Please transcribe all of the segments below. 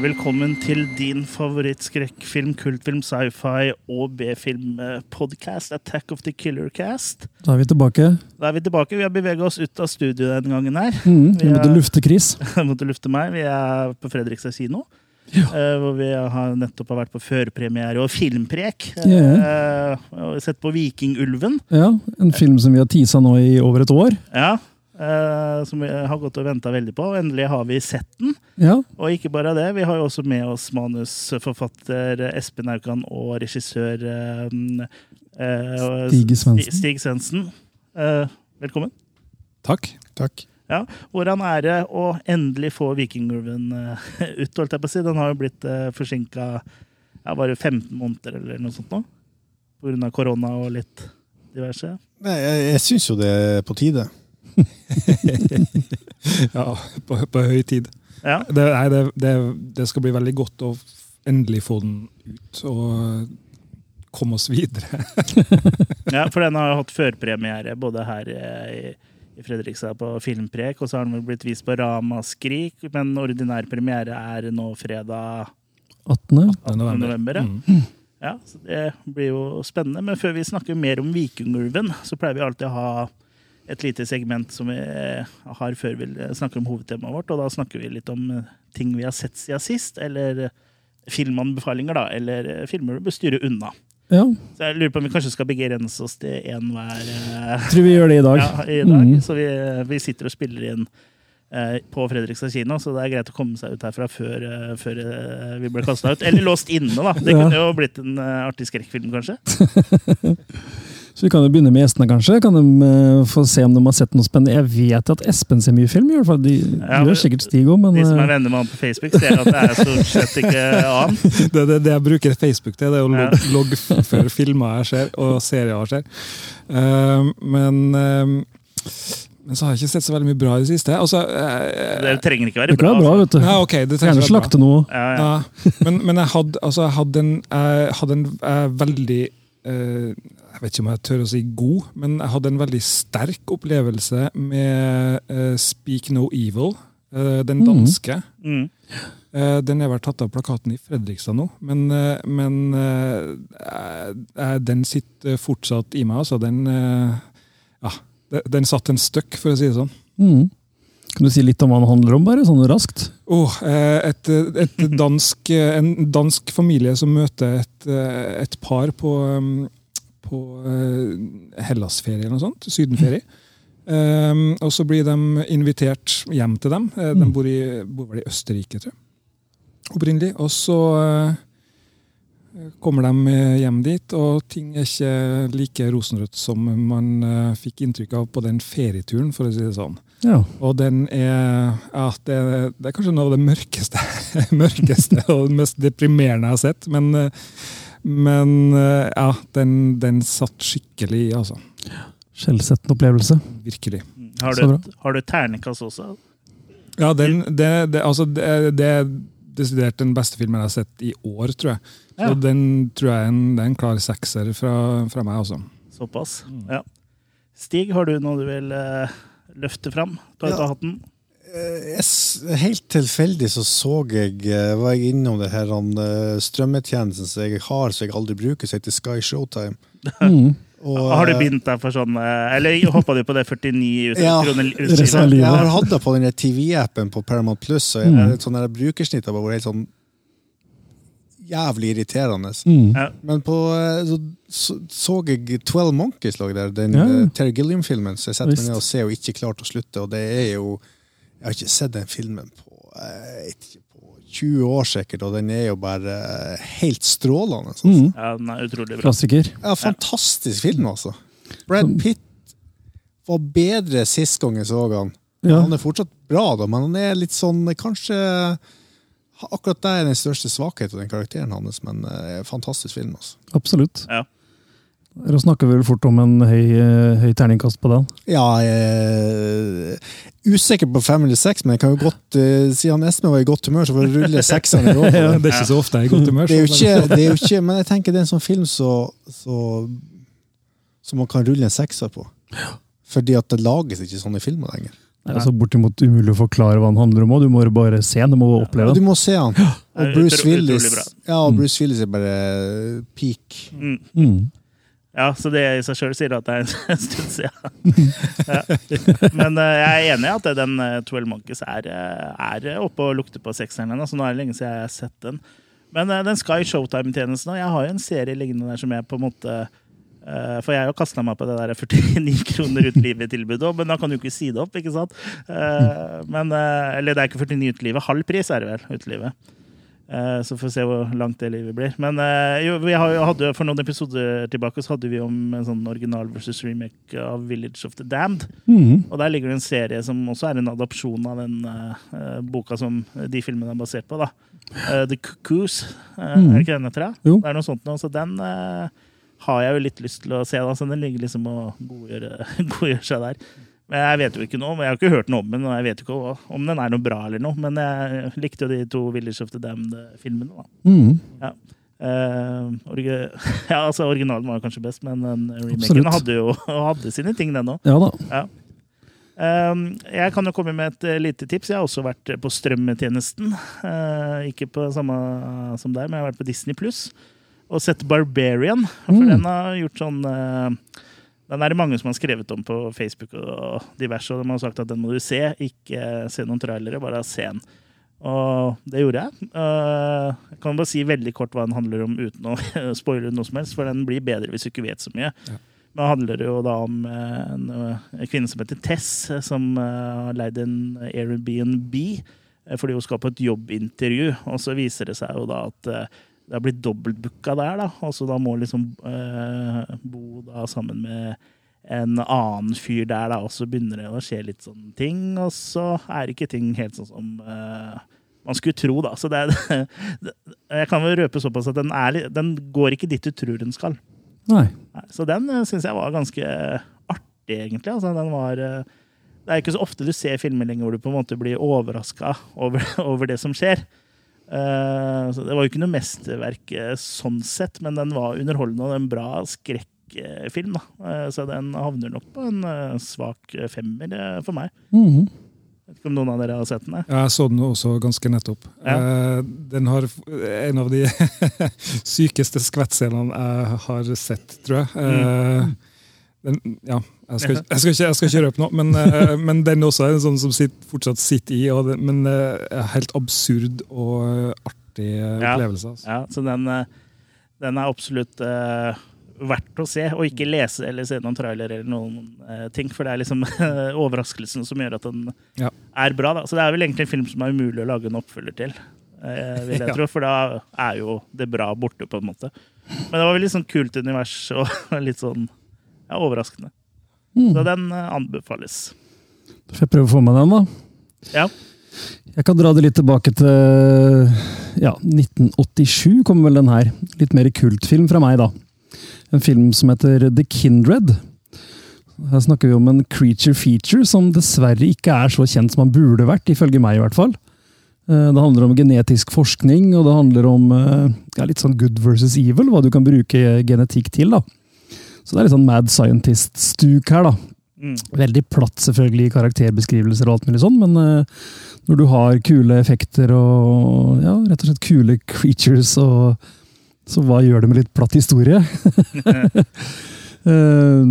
hjertelig velkommen til din favorittskrekkfilm, kultfilm, sci-fi og B-film-podkast, Attack of the Killer Cast. Da er vi tilbake. Da er vi tilbake. Vi har beveget oss ut av studio denne gangen her. Mm, vi Vi måtte er- lufte Chris. Jeg måtte lufte meg. Vi er på Fredrikstad kino. Ja. Uh, hvor vi har nettopp har vært på førpremiere og filmprek. Ja. Uh, og sett på Vikingulven. Ja, En film som vi har tisa nå i over et år. Ja, eh, som vi har gått og venta veldig på. Endelig har vi sett den. Ja, Og ikke bare det, vi har jo også med oss manusforfatter Espen Aukan og regissør eh, eh, Stig Svendsen. Stig Svendsen. Eh, velkommen. Takk. Takk. Ja, Hvordan er det å endelig få Vikingulven eh, ut? holdt jeg på å si? Den har jo blitt uh, forsinka ja, bare 15 måneder eller noe sånt nå. Av korona og litt diverse. Nei, jeg, jeg syns jo det er på tide. Ja, på, på høy tid. Ja, Det, nei, det, det, det skal bli veldig godt å endelig få den ut og komme oss videre. ja For den har hatt førpremiere både her eh, i, i Fredrikstad på Filmprek, og så har den vel blitt vist på Ramaskrik, men ordinær premiere er nå fredag 18. 18. november. ja. Mm. Ja, så Det blir jo spennende. Men før vi snakker mer om Vikingulven, så pleier vi alltid å ha et lite segment som vi har før vi snakker om hovedtemaet vårt. Og da snakker vi litt om eh, ting vi har sett siden sist, eller eh, filmanbefalinger, da. Eller eh, filmer du bør styre unna. Ja, Så jeg lurer på om vi kanskje skal begrense oss til én hver eh, tror vi gjør det i dag. ja, i dag. Mm. Så vi, vi sitter og spiller inn eh, på Fredrikstad kino, så det er greit å komme seg ut herfra før, eh, før eh, vi ble kasta ut. Eller låst inne, da. Det kunne jo blitt en eh, artig skrekkfilm, kanskje. Så vi kan jo begynne med gjestene, kanskje. Kan de uh, få se om de har sett noe spennende? Jeg vet at Espen ser mye film, i hvert fall. De Ja, gjør sikkert Stig òg, men De som er eh, venner med han på Facebook, ser at det er stort sett ikke annet. Det, det, det jeg bruker Facebook til, det er å Ja. log, loggføre filmer jeg ser, og serier jeg ser. Uh, men, uh, men så har jeg ikke sett så veldig mye bra i det siste. Altså, eh, Det trenger ikke være bra. bra, vet du. ja, ok, det trenger Gjerne ikke være bra. slakte noe. Ja, ja. Ja, men, men jeg hadde, altså, jeg hadde en, jeg hadde en jeg veldig eh, Jeg vet ikke om jeg tør å si god, men jeg hadde en veldig sterk opplevelse med uh, Speak No Evil, uh, den Mhm. danske. Mm. Eh, den er vel tatt av plakaten i Fredrikstad nå, men, men den sitter fortsatt i meg. Altså, den, ja, den satt en støkk, for å si det sånn. Mm. Kan du si litt om hva den handler om, bare? Sånn raskt? Oh, et, et dansk, en dansk familie som møter et, et par på, um, på eh, Hellasferie eller noe sånt. Sydenferie. Um, og så blir de invitert hjem til dem. Eh, De Mm. bor, i, bor vel i Østerrike, tror jeg. Opprinnelig. Og så uh, kommer de hjem dit, og ting er ikke like rosenrødt som man uh, fikk inntrykk av på den ferieturen, for å si det sånn. Ja. Og den er ja, det, det er kanskje noe av det mørkeste, mørkeste og mest deprimerende jeg har sett. Men, eh, men eh, ja, den, den satt skikkelig i, altså. Skjellsettende opplevelse. Virkelig. Har, du bra. har du ternekast også? Ja, den, det, det, altså, det, det er desidert den beste filmen jeg har sett i år, tror jeg. Ja. Og den tror jeg er en, det er en klar sekser fra, fra meg, altså. Såpass. Mm. Ja. Stig, har du noe du vil uh, løfte fram? Ta ut Ja. av hatten. Eh, jeg Helt tilfeldig så så jeg eh, var jeg innom det her han, eh, strømmetjenesten som jeg har, så jeg aldri bruker, som heter Sky Showtime. Mm. Og, Har du begynt deg for sånn Eller hoppa du på det 49 Ja, kroner. Jeg har hatt det på den TV-appen på Paramount Plus, og jeg, Mm. sånn brukersnitt har vært helt sånn jævlig irriterende. Mm. Ja. Men på, så, så, så jeg 12 Monkeys lå der, den Ja. Terry Gilliam-filmen, så jeg setter meg ned og ser og ikke klarte å slutte. Og det er jo Jeg har ikke sett den filmen på, eh, ikke, på 20 år sikkert, og den er jo bare eh, helt strålende. Sånn. Mm. Ja, den er utrolig bra. Klassiker. Ja, fantastisk film, altså. Brad. Pitt var bedre sist gang jeg så han. Ja. Han er fortsatt bra, da, men han er litt sånn Kanskje Akkurat det er den største svakheten av den karakteren hans, men eh, fantastisk film. altså. Absolutt. Ja. Da snakker vi vel fort om en høy, eh, høy terningkast på den. Ja, jeg er usikker på fem eller seks, men jeg kan jo godt, eh, siden Espen var i godt humør, så får jeg rulle sekseren i år. Ja, det er ikke så ofte jeg er i godt humør. Det er jo ikke, det er jo ikke Men jeg tenker det er en sånn film så, så, så man kan rulle en sekser på. Fordi at det lages ikke sånne filmer lenger. Det er altså bortimot umulig å forklare hva den handler om. Du må bare se den, du må oppleve Ja, du må se han. Og Bruce Willis. Ja, og Bruce Willis er bare peak. Mm. Ja, så det i seg sjøl sier at det er en stund siden. Ja. Men eh, jeg er enig i at den uh, 12 Monkeys er, eh, er oppe og lukter på sekseren ennå, så nå er det lenge siden jeg har sett den. Men eh, den skal i Showtime-tjenesten, og jeg har jo en serie liggende der som jeg på en måte eh, For jeg har jo kasta meg på det der 49 kroner ut livet-tilbudet, òg, men da kan du ikke si det opp, ikke sant? Eh, men, eh, eller det er ikke 49 ut livet, halv pris er det vel, ut livet. Eh, Så får vi se hvor langt det livet blir. Men eh, jo, hadde, for noen episoder tilbake så hadde vi om en sånn original versus remake av Village of the Damned. Mm. Og der ligger det en serie som også er en adopsjon av den eh, boka som de filmene er basert på. da. Uh, The Cuckoos. Uh, mm. Er det ikke den heter? da? Jo. Det er noe sånt nå, så den har jeg jo litt lyst til å se. da, så Den ligger liksom og godgjør, godgjør seg der. Jeg vet jo ikke noe, men jeg har ikke hørt noe om den, og jeg vet ikke om den er noe bra eller noe. Men jeg likte jo de to Village of the Damned-filmene. da. Mm. Eh, orgi ja, altså Originalen var kanskje best, men remaken hadde jo hadde sine ting, den òg. Ja da. uh, jeg kan jo komme med et eh, lite tips. Jeg har også vært på strømmetjenesten. Uh, ikke på samme som deg, men jeg har vært på Disney Pluss og sett Barbarian. For Mm. den har gjort sånn Den er det mange som har skrevet om på Facebook og diverse, og de har sagt at den må du se. Ikke se noen trailere, bare se den. Og det gjorde jeg. Eh, jeg kan bare si veldig kort hva den handler om uten å spoile noe som helst, for den blir bedre hvis du ikke vet så mye. Men det handler jo da om eh, en, eh, kvinne som heter Tess, som har leid en Airbnb fordi hun skal på et jobbintervju. Og så viser det seg jo da at det har blitt dobbeltbooka der, da. Og så da må liksom eh, bo da sammen med en annen fyr der, da. Og så begynner det å skje litt sånne ting, og så er ikke ting helt sånn som eh, man skulle tro, da. Så det, det, jeg kan vel røpe såpass at den, er, den går ikke dit du tror den skal. Nei. Nei, så den uh, syns jeg var ganske artig, egentlig. Altså, den var, eh, det er ikke så ofte du ser filmer lenger hvor du på en måte blir overraska over, over det som skjer. Eh, så det var jo ikke noe mesterverk eh, sånn sett, men den var underholdende og en bra skrekkfilm. da. Eh, så den havner nok på en svak femmer for meg. Mhm. Vet ikke om noen av dere har sett den? Jeg, Jeg så den også ganske nettopp. Ja. Den har en av de sykeste skvettscenene jeg har sett, tror jeg. Eh, Den, ja, jeg skal, jeg, skal ikke, jeg skal ikke røpe noe, men, eh, men den også er en sånn som sitter, fortsatt sitter i. Og det, men eh, helt absurd og eh, artig opplevelse. Altså. Ja, så den, den er absolutt uh, verdt å se, og ikke lese eller se noen trailer eller noen uh, ting. For det er liksom overraskelsen som gjør at den Ja. er bra. Da. Så det er vel egentlig en film som er umulig å lage en oppfølger til. Uh, vil jeg Ja. tro, For da er jo det bra borte, på en måte. Men det var vel litt sånn kult univers og litt sånn ja, overraskende. Mm. Så den eh, anbefales. Da får jeg prøve å få med den, da. Ja. Jeg kan dra det litt tilbake til ja, 1987, kommer vel den her. Litt mer kultfilm fra meg, da. En film som heter The Kindred. Her snakker vi om en creature feature som dessverre ikke er så kjent som han burde vært, ifølge meg i hvert fall. Eh, Det handler om genetisk forskning, og det handler om eh, ja, litt sånn good versus evil, hva du kan bruke genetikk til. da. Så det er litt sånn mad scientist-stuk her, da. Mm. Veldig platt selvfølgelig i karakterbeskrivelser og alt mulig sånn, men uh, når du har kule effekter og ja, rett og slett kule creatures, og, så hva gjør det med litt platt historie? uh,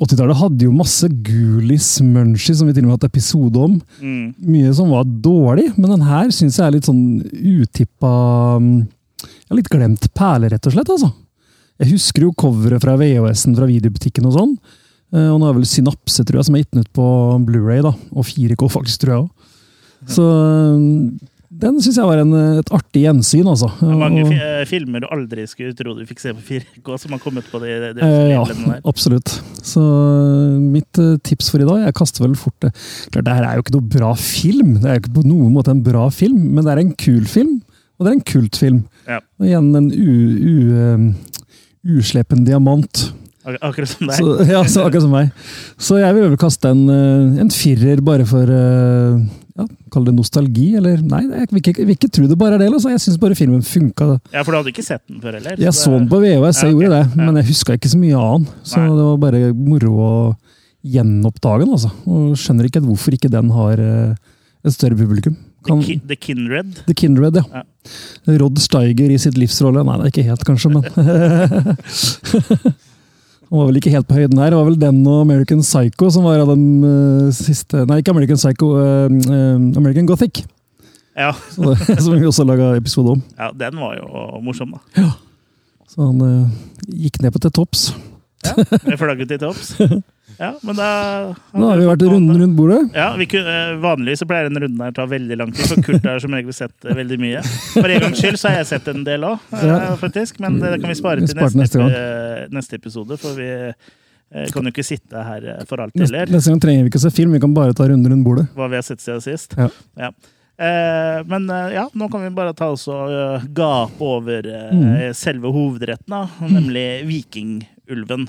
80-tallet hadde jo masse ghoulies, munchies, som vi til og med har hatt episode om. Mm. Mye som var dårlig, men den her syns jeg er litt sånn utippa um, Litt glemt perle, rett og slett. altså. Jeg husker jo coveret fra VHS-en fra videobutikken og sånn. Eh, Og nå er vel Synapse, tror jeg, som er gitt ut på Blu-ray da, og 4K, faktisk, tror jeg òg. Så mm, den syns jeg var en, et artig gjensyn, altså. Det er mange Og- eh, filmer du aldri skulle tro du fikk se på 4K, som har kommet på det. det, Eh, ja, absolutt. Så mitt tips for i dag Jeg kaster vel fort det. Klart, det her er jo ikke noe bra film. Det er jo ikke på noen måte en bra film, men det er en kul film. Og det er en kultfilm. Ja. Og igjen en u, u, uslepen diamant. Ak akkurat som deg. Så, ja, så akkurat som meg. Så jeg vil vel kaste en, øh, en firer bare for øh, ja, Kall det nostalgi, eller Nei, jeg vil ikke, vil ikke tro det bare er det. Altså. Jeg syns bare filmen funka. Ja, for du hadde ikke sett den før heller? Jeg så den på VHS, jeg Ja, okay. gjorde det, men jeg huska ikke så mye annet. Så Nei. det var bare moro å gjenoppdage den, altså. Og skjønner ikke hvorfor ikke den har eh, et større publikum. The, Ki The Kindred. The Kindred, ja. Ja. Rod Steiger i sitt livsrolle. Nei, det er ikke helt, kanskje, men Han var vel ikke helt på høyden her. Det var vel den og American Psycho som var av den uh, siste Nei, ikke American Psycho. Uh, uh, American Gothic. Ja, det, som vi også laga episode om. ja, den var jo morsom, da. Så han gikk ned på til topps. Med flagget til topps. Ja, men da Nå har vi vært runden rundt bordet. Ja, vi kunne, eh, Vanligvis så pleier denne runden her å ta veldig lang tid, for Kurt har som regel sett eh, veldig mye. For en gangs skyld så har jeg sett en del òg, faktisk. Men det kan vi spare til neste, neste episode, for vi eh, kan jo ikke sitte her eh, for alltid heller. neste gang trenger vi ikke se film, vi kan bare ta runden rundt bordet. Hva vi har sett siden sist. Ja. Eh, men eh, ja, nå kan vi bare ta oss og uh, gape over uh, Mm. selve hovedretten, da, nemlig vikingulven.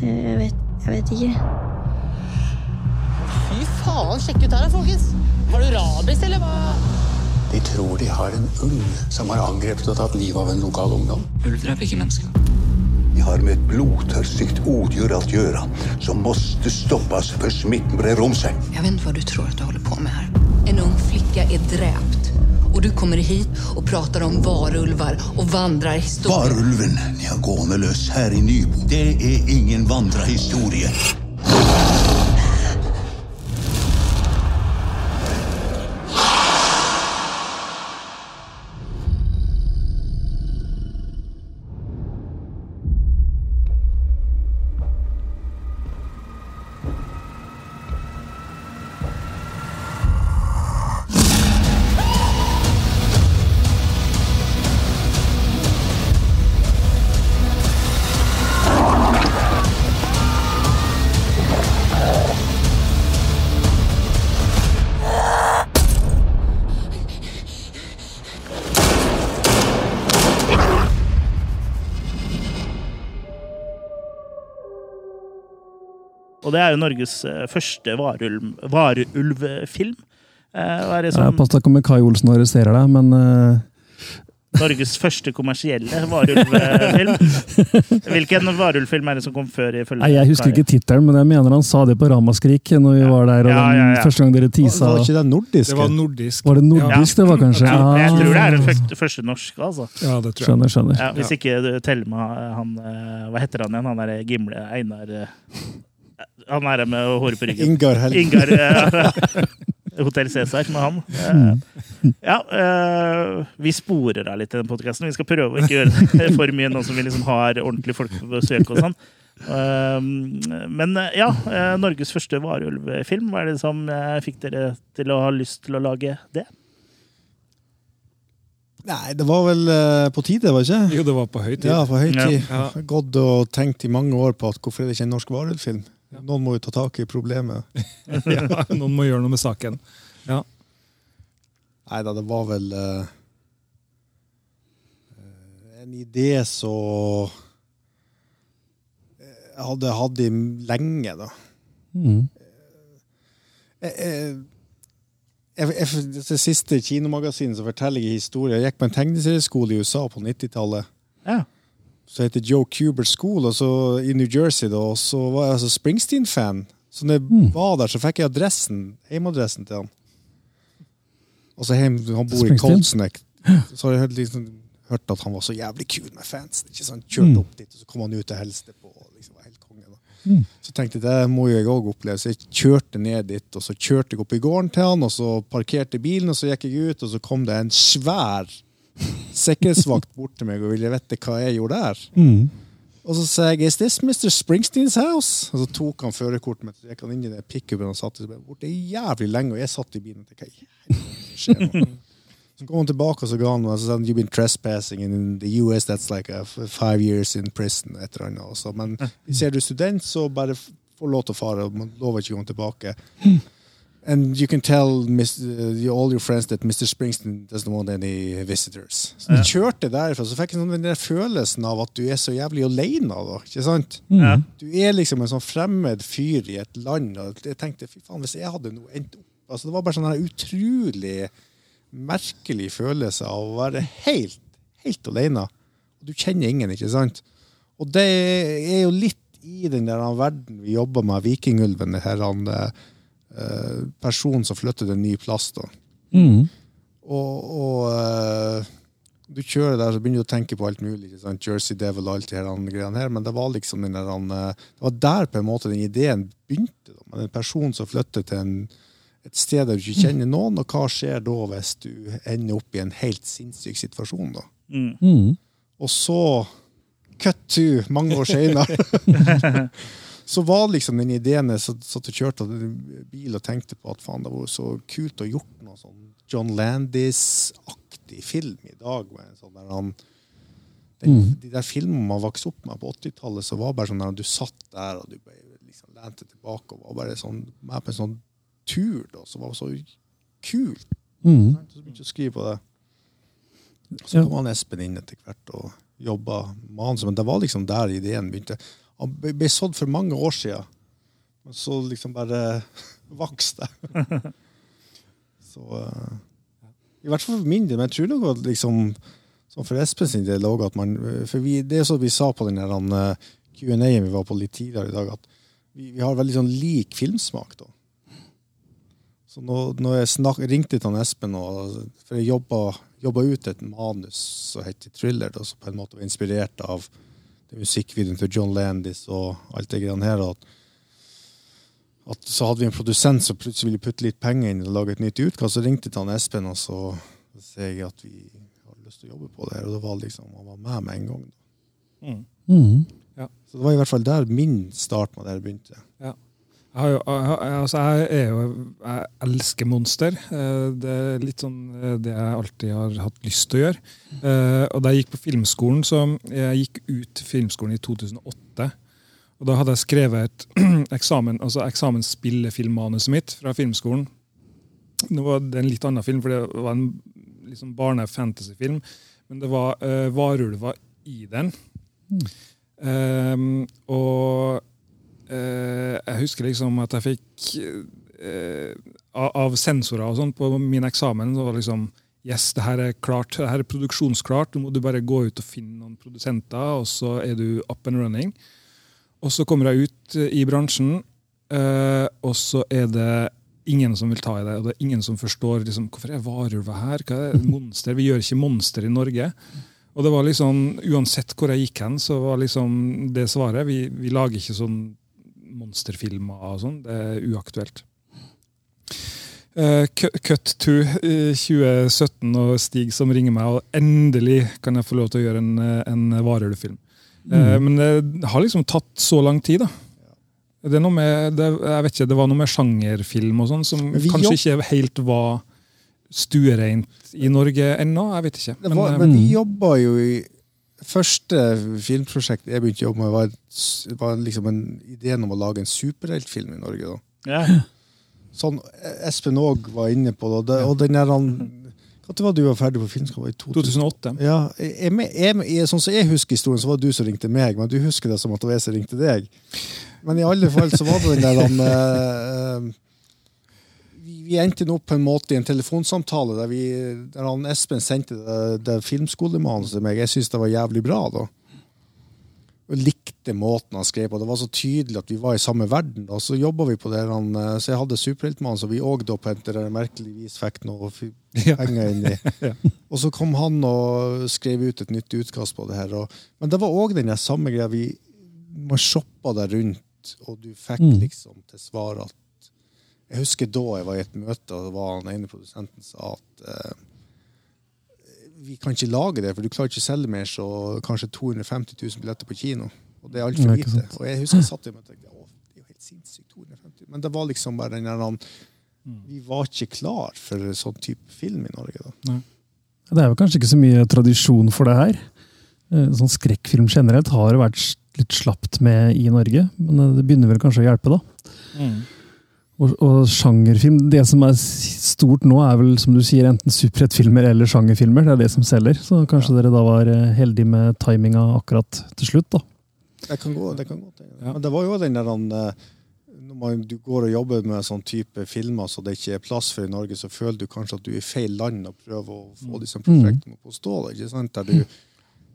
Så jeg vet, jeg vet ikke. Fy faen, sjekk ut her, folkens. Har du rabies, eller hva? De tror de har en ulv som har angrepet og tatt livet av en lokal ungdom. Ulv dreper ikke mennesker. De har med et blodtørstig odjur alt gjøre, som måste stoppas før smitten brer om seg. Jeg vet hva du tror at du holder på med her. En ung flicka er dräpt. Och du kommer hit och pratar om varulvar och vandrarhistorier. Varulven ni har gående løs her i Nybo, det er ingen vandrehistorie. Og det er jo Norges eh, første varulvfilm. Eh, sånn, Ja, Pass deg ikke om Kai Olsen arresterer deg, men uh... Norges første kommersielle varulvfilm. Hvilken varulvfilm er det som kom før? Nei, Jeg husker ikke tittelen, men jeg mener han sa det på Ramaskrik når vi var der. og den ja, ja. Første gang dere tisa Var ikke det nordisk? Det var nordisk. Var det nordisk det var, kanskje? Ja, jeg tror det er den Ah, første, norske, altså. Ja, det tror jeg. Skjønner, skjønner. Ja, hvis ikke du teller med han Hva heter han igjen? Han er Gimle Einar Han er med håret på ryggen. Ingar Helge. Ingar uh, Hotell Cæsar med han. Uh, Ja, uh, vi sporer av litt i den podkasten. Vi skal prøve å ikke gjøre det for mye nå som vi liksom har ordentlige folk på besøk og sånn. Eh, Men ja, Norges første varulvfilm. Hva er det som fikk dere til å ha lyst til å lage det? Nei, det var vel på tide, var det ikke? Jo, det var på høy tid. Ja, på høy tid. Ja. Gått og tenkt i mange år på at hvorfor er det ikke en norsk varulvfilm? Noen må jo ta tak i problemet. Ja, noen må gjøre noe med saken. Ja. Nei da, det var vel eh, eh, en idé så eh, jeg hadde hatt i lenge, da. Mm. Jeg, jeg, jeg, jeg, det siste kinomagasinet som forteller jeg historier. Jeg gikk på en tegneserieskole i USA på 90-tallet. Ja. Som heter Joe Cuber School altså, i New Jersey. Da, og så var jeg altså Springsteen-fan. Så når jeg var der, så fikk jeg adressen, hjemmeadressen til han. Og så hjem, Han bor i Coltsneck. Så har jeg liksom, hørt at han var så jævlig kul med fans. Ikke sant? Kjørte Mm. opp dit, og så kom han ut og hilste på. og Liksom, var helt konge, da. Mm. Så tenkte jeg det må jeg òg oppleve. Så jeg kjørte ned dit, og så kjørte jeg opp i gården til han, og så parkerte bilen, og så gikk jeg ut, og så kom det en svær sikkerhetsvakt bort til meg og ville vite hva jeg gjorde der. Mm. Og så sa jeg 'Is this Mr. Springsteens house?' Og så tok han førerkortet mitt, så gikk han inn i den pickupen og satt seg borte jævlig lenge, og jeg satt i bilen og tenkte 'Hva skjer nå?' Så kom han tilbake og så ga han meg og så sa han, 'You've been trespassing in the US, that's like a five years in prison', et eller annet. Også. Men hvis er du student, så bare få lov til å fare, og man lover ikke å komme tilbake. And you can tell Mis- uh, you- all your friends that Mr. Springsteen doesn't want any visitors. Så Ja. kjørte derfra, så fikk jeg sånn den der følelsen av at du er så jævlig alene. Da, ikke sant? Ja. Du er liksom en sånn fremmed fyr i et land. Og jeg tenkte, fy faen, hvis jeg hadde noe endt opp altså Det var bare sånn en utrolig merkelig følelse av å være helt, helt alene. Og du kjenner ingen, ikke sant? Og det er jo litt i den der verden vi jobber med, Vikingulven, det her han, eh, personen som flytter til en ny plass. da. Mm. Og, og eh, du kjører der, så begynner du å tenke på alt mulig. Sånn? Jersey Devil og alt det greiene her. Men det var liksom den der, eh, det var der på en måte den ideen begynte. Da, en person som flytter til en, et sted der du ikke kjenner noen. Og hva skjer da hvis du ender opp i en helt sinnssyk situasjon? da? Mm. Mm. Og så, cut to, mange år senere, så var liksom den ideen jeg satt og kjørte bil og tenkte på at faen, det var så kult å gjort noe sånn John Landis-aktig film i dag. med en sånn der han, den, Mm. De der filmene man vokste opp med på 80-tallet, så var bare sånn der du satt der og du bare liksom lente tilbake og var bare sånn, med på en sånn tur da, som var så kult. Mm. Så begynte jeg å skrive på det. Så Ja. kom han Espen inn etter hvert og jobba han Men det var liksom der ideen begynte. Han ble sådd for mange år siden. Men så liksom bare vokste det. Så uh, I hvert fall for min del. Men jeg tror nok at liksom Som for Espen sin del òg, at man For vi, det sånn vi sa på den uh, eh, Q&A-en vi var på litt tidligere i dag, at vi, vi har veldig sånn lik filmsmak. da. Så når, når jeg snak, ringte til Espen, og, for jeg jobba, jobba ut et manus som heter Thriller, da, som på en måte var inspirert av musikkvideoen til John Landis og alt det greiene her. At, at så hadde vi en produsent som plutselig ville putte litt penger inn og lage et nytt utkast. Så ringte jeg til han Espen, og så sa jeg at vi har lyst til å jobbe på det her. Og det var liksom, han var med med en gang. Mm. Mm. Så det var i hvert fall der min start med det her begynte. Jeg, jo, altså jeg er jo Jeg elsker monster. Eh, Det er litt sånn eh, det jeg alltid har hatt lyst til å gjøre. Eh, Og da jeg gikk på filmskolen, så jeg gikk ut filmskolen i 2008. Og da hadde jeg skrevet et eksamen, altså eksamensspillefilmmanuset mitt fra filmskolen. Nå var det en litt annen film, for det var en liksom barne-fantasyfilm. Men det var uh, varulver i den. Um, og jeg husker liksom at jeg fikk eh, av, sensorer og sånn på min eksamen, så var det liksom Yes, det her er klart, det her er produksjonsklart. Nå må du bare gå ut og finne noen produsenter, og så er du up and running. Og så kommer jeg ut eh, i bransjen, eh, og så er det ingen som vil ta i det. Og det er ingen som forstår liksom, hvorfor er varulver her. Hva er monster? Vi gjør ikke monster i Norge. Og det var liksom, Uansett hvor jeg gikk hen, så var liksom det svaret Vi, vi lager ikke sånn monsterfilmer og sånn. Det er uaktuelt. Uh, cut to eh, 2017 og Stig som ringer meg, og endelig kan jeg få lov til å gjøre en, eh, en varulvfilm. Eh, men det har liksom tatt så lang tid, da. Det, er noe med, det, jeg vet ikke, det var noe med sjangerfilm og sånn som vi kanskje ikke helt var stuereint i Norge ennå. Jeg vet ikke. Men, var, eh, men vi jobba jo i Første filmprosjekt jeg begynte å jobbe med, var, var liksom en ideen om å lage en superheltfilm i Norge. da. Ja. Sånn Espen òg var inne på det. og det. Og den der han Når var du var ferdig på filmskolen? I 2008. Ja, jeg, jeg, jeg, sånn som jeg husker historien, så var det du som ringte meg, men du husker det som at det var jeg som ringte deg. Men i alle fall så var det den der han eh, vi, endte nå på en måte i en telefonsamtale der, vi, der han Espen sendte det, det filmskolemanuset til meg. Jeg syntes det var jævlig bra. da. Og likte måten han skrev på. Det var så tydelig at vi var i samme verden. da. Så jobba vi på det. Han, eh, så jeg hadde superheltmanus, og vi òg på et merkelig vis fikk noe penger inn i. Og så kom han og skrev ut et nytt utkast på det her. Og, men det var òg den samme greia. Vi, man shoppa deg rundt, og du fikk Mm. liksom til svar at Jeg husker da jeg var i et møte, og det var den ene produsenten sa at eh, vi kan ikke lage det, for du klarer ikke å selge mer så kanskje 250 000 billetter på kino. Og det er altfor lite. sant. Og jeg husker jeg satt i møtet og tenkte å, det er jo helt sinnssykt. 250 Men det var liksom bare den der han, Vi var ikke klar for sånn type film i Norge. da. Det er jo kanskje ikke så mye tradisjon for det her. Eh, Sånn Skrekkfilm generelt har det vært litt slapt med i Norge, men eh, det begynner vel kanskje å hjelpe, da. Mm. Og, og sjangerfilm Det som er stort nå, er vel som du sier, enten superheltfilmer eller sjangerfilmer. Det er det som selger. Så kanskje dere da var eh, heldige med timinga akkurat til slutt, da. Det kan gå. det kan gå. Men det var jo den der eh, Når man, du går og jobber med sånn type filmer så det ikke er plass for i Norge, så føler du kanskje at du er i feil land og prøver å få disse prosjektene opp å stå. Ikke sant? Der du,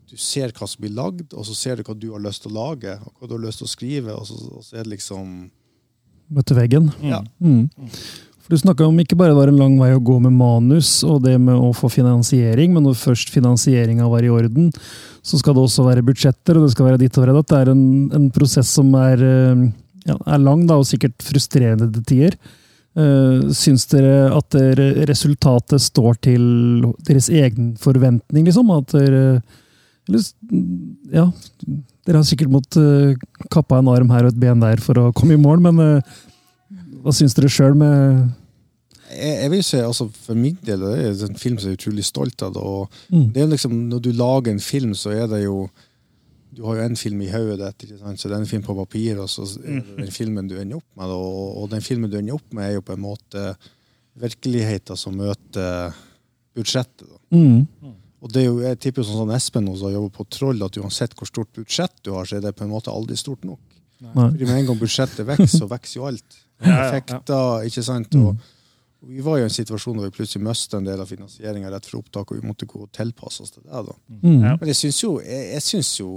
du ser hva som blir lagd, og så ser du hva du har lyst til å lage, og hva du har lyst til å skrive, og så, og så er det liksom Møtte veggen. Ja. Mm. For Du snakka om ikke bare det var en lang vei å gå med manus og det med å få finansiering, men når først finansieringa var i orden, så skal det også være budsjetter, og det skal være ditt og datt. Det er en, en prosess som er, eh, ja, er lang da, og sikkert frustrerende til tider. Uh, syns dere at dere, resultatet står til deres egen forventning, liksom? At dere eller, ja, dere har sikkert måttet uh, kappe en arm her og et ben der for å komme i mål, men uh, hva syns dere sjøl med jeg, jeg vil si, altså For min del det er en film som jeg er utrolig stolt av. Og Mm. det er liksom, Når du lager en film, så er det jo Du har jo en film i hodet ditt, ikke sant? så det er en film på papir, og så er det den filmen du ender opp med. Og, og den filmen du ender opp med, er jo på en måte virkeligheten som møter budsjettet. Da. mm. Og det er jo, jeg tipper jo sånn som Espen også har jobbet på Troll, at uansett hvor stort budsjett du har, så er det på en måte aldri stort nok. Nei. Fordi med en gang budsjettet vokser, så vokser jo alt. Ja, ja, Effekter, ikke sant? Og, og vi var jo i en situasjon hvor vi plutselig mistet en del av finansieringa rett for opptak, og vi måtte gå og tilpasse oss til det. da. Mm. Ja. Men jeg syns jo Jeg, jeg synes jo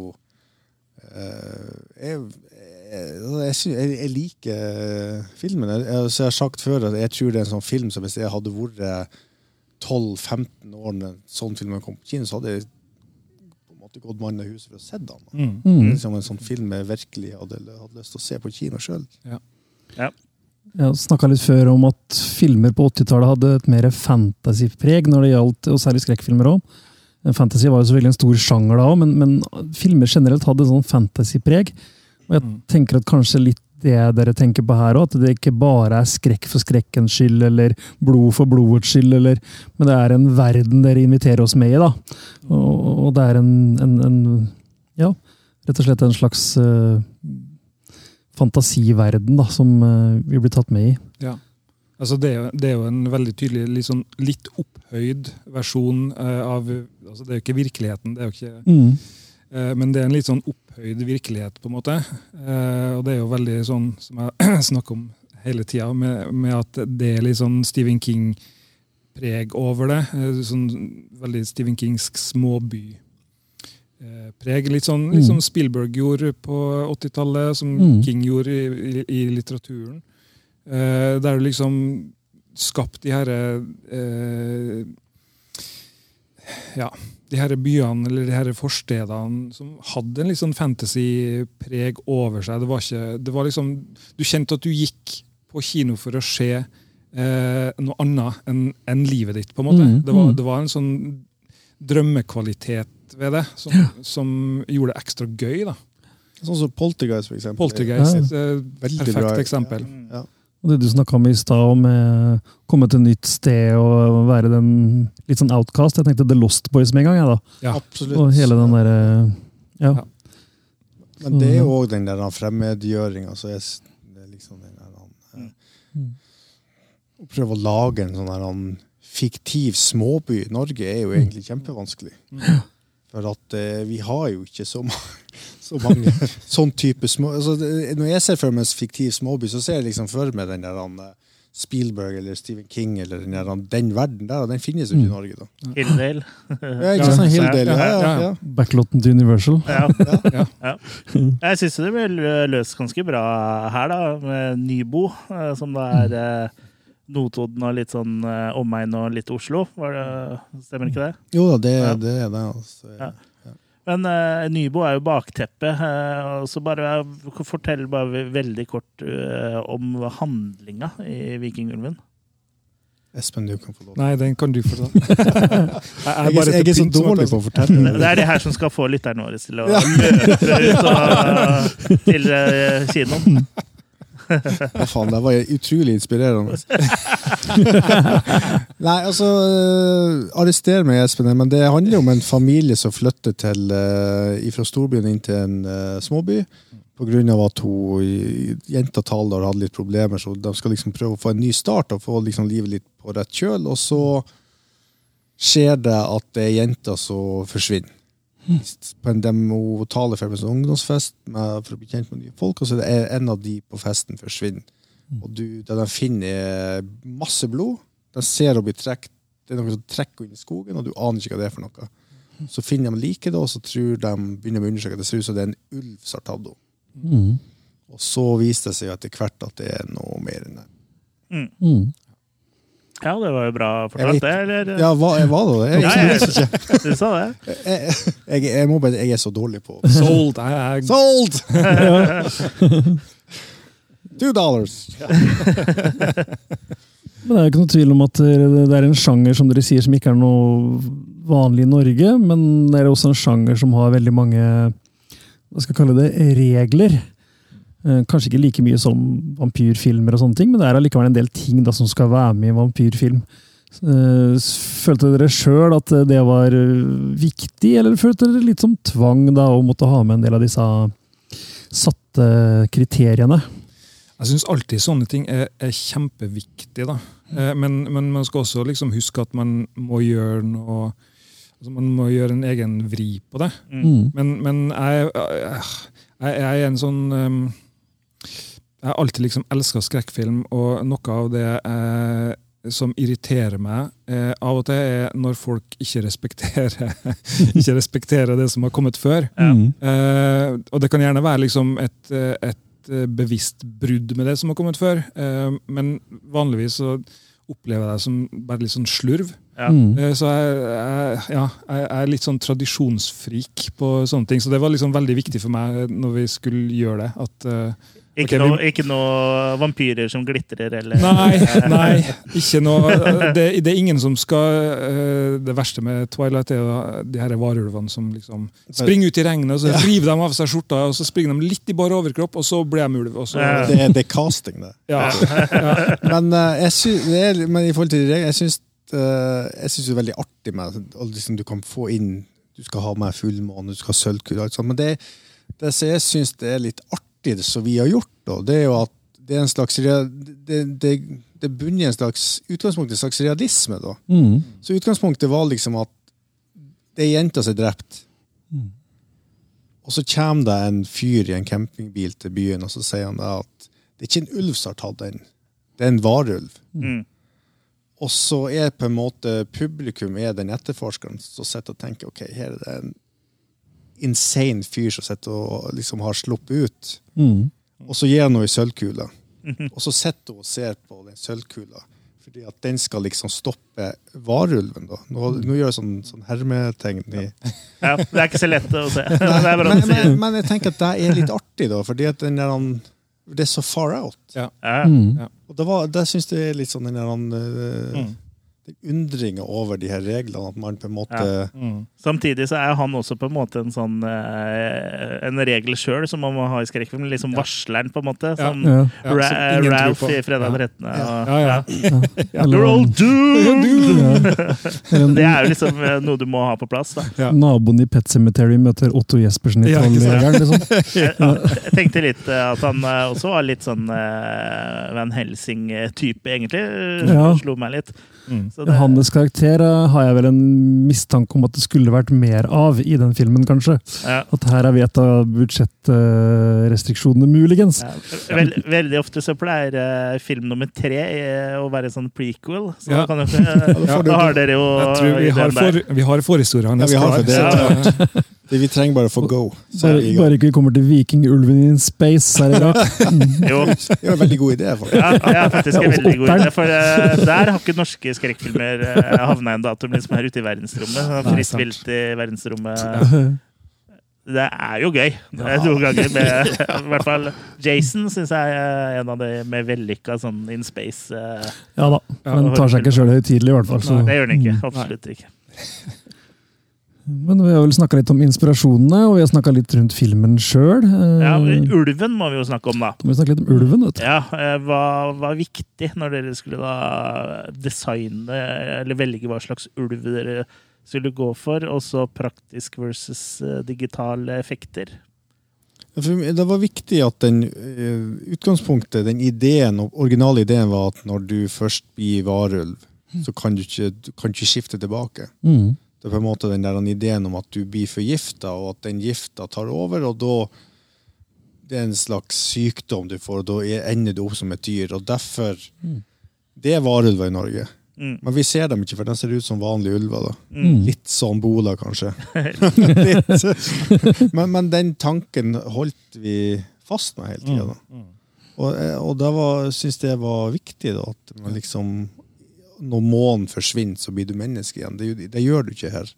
eh, jeg, jeg, jeg, liker filmen. Jeg, jeg, så jeg har sagt før at jeg tror det er en sånn film som hvis jeg hadde vært 12-15 år når en sånn film kom på kino, så hadde jeg på en måte gått mann av huset for å se den. Mm. Mm. liksom en sånn film jeg virkelig hadde, hadde lyst til å se på kino sjøl. Jeg snakka litt før om at filmer på 80-tallet hadde et mer fantasypreg når det gjaldt, og særlig skrekkfilmer òg. Fantasy var jo selvfølgelig en stor sjanger da òg, men, men filmer generelt hadde sånn fantasypreg. Og jeg tenker at kanskje litt det dere tenker på her òg, at det ikke bare er skrekk for skrekkens skyld, eller blod for blodets skyld, eller, men det er en verden dere inviterer oss med i. da. Og, og det er en, en, en Ja, rett og slett en slags uh, fantasiverden da, som uh, vi blir tatt med i. Ja. Altså det, er jo, det er jo en veldig tydelig sånn, litt opphøyd versjon uh, av altså Det er jo ikke virkeligheten, det er jo ikke, Mm. Eh, men det er en litt sånn opphøyd virkelighet, på en måte. Eh, og det er jo veldig sånn som jeg snakker om hele tida, med, med at det er litt sånn Stephen King-preg over det. Eh, sånn veldig Stephen Kingsk småby. eh, Preg. Litt sånn, litt Mm. som Spielberg gjorde på 80-tallet, som Mm. King gjorde i, i, i litteraturen. Eh, der du liksom skapt de her eh, Ja, de her byene eller de her forstedene som hadde en litt sånn fantasy-preg over seg. Det var ikke det var liksom, Du kjente at du gikk på kino for å se eh, noe annet enn en livet ditt. på en måte. Mm, Det, var, mm. det var en sånn drømmekvalitet ved det som, som gjorde det ekstra gøy. da. Sånn som Poltergeist, for eksempel. Poltergeist, Ja. eh, perfekt bra. eksempel. Ja. Og det du snakka om i stad, om å komme til et nytt sted og være den litt sånn outcast. Jeg tenkte The Lost Boys med en gang. jeg da. Ja. Absolutt. Og hele den derre ja. Ja. Men det er jo òg den der fremmedgjøringa. Så jeg, s- det er liksom den der han, Mm. Å prøve å lage en sånn der han, fiktiv småby i Norge er jo egentlig kjempevanskelig. For at eh, vi har jo ikke så, ma så mange sånn type små altså, Når jeg ser for meg en fiktiv småby, så ser jeg liksom for meg den der han, eh, Spielberg eller Stephen King eller den, der, den verden der, og den finnes jo ikke i Norge, da. Hilldale. Ja, ikke sånn Hilldale, ja, ja, ja. Backlotten til Universal. Ja. Ja. ja. Jeg syns det ble løst ganske bra her, da, med Nybo, eh, som da er eh, Notodden og litt sånn eh, omegn og litt Oslo. Var det, stemmer ikke det? Jo da, det, Ja. det er det. Altså. Men uh, Nybo er jo bakteppet. Uh, så bare uh, fortell bare veldig kort om handlinga i Vikingulven. Espen, du kan få lov. Nei, den kan du få lov. jeg, Jeg, er- jeg er så dårlig på å fortelle. Det er det her som skal få lytterne våre til å løpe ut og, til kinoen. Hva faen, det var utrolig inspirerende. Nei, altså uh, Arrester meg, Espen, men det handler om en familie som flytter til, uh, fra storbyen inn til en uh, småby av at hun, jenta Taldar hadde litt problemer, så de skal liksom prøve å få en ny start og få liksom livet litt på rett kjøl. Og så skjer det at det er jenta som forsvinner. På en demotale for en sånn ungdomsfest med, for å bli kjent med nye folk, og så er en av de på festen forsvinner. Og du, det de finner, er masse blod. De ser å bli trukket. Det er noe som trekker inn i skogen, og du aner ikke hva det er for noe. Så finner de liket, da, og så tror de, begynner de å undersøke. at Det ser ut som det er en ulv som har tatt henne. Mm. Og så viser det seg etter hvert at det er noe mer enn det. Mm. Ja, det var jo bra fortalt, det. Eller? Ja, hva var det Jeg, jeg, jeg, ikke. du sa det. Jeg, jeg, jeg, må bare, jeg er så dårlig på Sold! Jeg Sold! Two dollars! Men det er jo ikke noe tvil om at det er en sjanger som dere sier som ikke er noe vanlig i Norge, men det er også en sjanger som har veldig mange hva skal jeg kalle det, regler. Eh, Kanskje ikke like mye som vampyrfilmer, og sånne ting, men det er allikevel en del ting da, som skal være med i en vampyrfilm. Eh, Følte dere sjøl at det var eh, viktig, eller følte dere litt som tvang da, å måtte ha med en del av disse satte kriteriene? Jeg syns alltid sånne ting er, er kjempeviktig. da. Men, men man skal også liksom huske at man må gjøre noe altså Man må gjøre en egen vri på det. Mm. Men, men jeg, jeg, jeg er en sånn um, Jeg har alltid liksom elska skrekkfilm, og noe av det eh, som irriterer meg eh, av og til, er når folk ikke respekterer, ikke respekterer det som har kommet før. Ja. Eh, og det kan gjerne være liksom et, eh, et eh, bevisst brudd med det som har kommet før, eh, men vanligvis så opplever jeg det som bare litt sånn slurv. Ja. Mm. Eh, Så jeg, jeg, ja, jeg er litt sånn tradisjonsfrik på sånne ting. Så det var liksom veldig viktig for meg når vi skulle gjøre det. At, eh, Ikke, Ok, vi- noe, ikke noe vampyrer som glitrer, eller nei, nei, ikke noe det, det er ingen som skal eh, Det verste med Twilight er jo de her varulvene som liksom springer ut i regnet, og så river de av seg skjorta, og så springer de litt i bar overkropp, og så blir de ulv. Så, Det, det er casting, det. ja. Men, eh, jeg sy, det er, men i forhold til det, jeg syns eh, jeg synes det er veldig artig med at liksom, du kan få inn Du skal ha med fullmåne, du skal ha sølvkule, alt sånt. Men det, det jeg syns det er litt artig, det som vi har gjort, da, det er jo at det er en slags det, det, det bunner i en slags utgangspunkt i en slags realisme. da. Mm. Så utgangspunktet var liksom at det er jenta som er drept. Og så kommer det en fyr i en campingbil til byen, og så sier han at det er ikke en ulv som har tatt den, det er en varulv. Mm. Og så er på en måte publikum er den etterforskeren som sitter og tenker ok, her er det en insane fyr som sitter og liksom har sluppet ut. Mm. Og så gir han henne ei sølvkule. Og så sitter hun og ser på den sølvkula. Fordi at den skal liksom stoppe varulven. da. Nå, nå gjør jeg sånn, sånn hermetegn i Ja, det er ikke så lett å se. Det er bare men, å si. men, men jeg tenker at det er litt artig, da, fordi at den der, det er så far out. Ja. Mm. Og det, var, det syns jeg er litt sånn den der han, eh, Mm. Den undringa over de her reglene, at man på en måte Ja. Mm. Samtidig så er han også på en måte en sånn eh, en regel sjøl som man må ha i skrekkfilm. Liksom varsleren, på en måte. Ja. Sånn Ja. Ja, Ra som ingen tror Ralph på. i Fredag Ja. 13. og- Ja, ja. ja. You're all doomed! Det er jo liksom eh, noe du må ha på plass. da. Ja. Naboen i Pet Cemetery møter Otto Jespersen i Ja, ikke. Liksom. Jeg, jeg tenkte litt eh, at han også var litt sånn Van Helsing-type, egentlig. Ja. Slo meg litt. Mm. Så det- Hans karakter eh, har jeg vel en mistanke om at det skulle vært mer av i den filmen, kanskje. ja. At her er vi et av budsjettrestriksjonene, muligens. Ja, vel, veldig ofte så pleier eh, film nummer tre eh, å være sånn prequel. Så Ja. da, kan dere, da har dere jo Jeg tror vi har, for, vi har forhistorien. Ja, vi har for det. Vi trenger bare å få go. Så Bare, vi bare ikke vi kommer til vikingulven in space, her i dag. Jo, Det er en veldig god idé. For. ja, det er faktisk en veldig god idé. For uh, der har ikke norske skrekkfilmer uh, havna ennå. At de liksom er ute i verdensrommet. Friskt Nei, vilt i verdensrommet. Det er jo gøy. Det er to ganger med I hvert fall Jason syns jeg er en av de med vellykka sånn in space. Uh, Ja da, men tar seg ikke sjøl høytidelig, i hvert fall. Så. det gjør den ikke. Mm. Absolutt ikke. Men vi har vel snakka litt om inspirasjonene, og vi har snakka litt rundt filmen sjøl. Ja, ulven må vi jo snakke om, da. Vi snakke litt om ulven, vet du. Ja, eh, Hva var viktig når dere skulle da designe eller velge hva slags ulv dere skulle gå for, og så praktisk versus eh, digitale effekter? Det var viktig at den eh, utgangspunktet, den ideen, originale ideen var at når du først blir varulv, så kan du ikke, du kan ikke skifte tilbake. Mm. Det er på en måte den der ideen om at du blir forgifta, og at den gifta tar over, og da Det er en slags sykdom du får, og da er- ender du opp som et dyr. Og derfor Det er varulver i Norge. Mm. Men vi ser dem ikke, for de ser ut som vanlige ulver. da. Mm. Litt sånn bola, kanskje. Litt. Men, men den tanken holdt vi fast med hele tida. Mm. Og, eh, og da syns jeg det var viktig da, at man liksom Når månen forsvinner, så blir du menneske igjen. Det, det gjør du ikke her.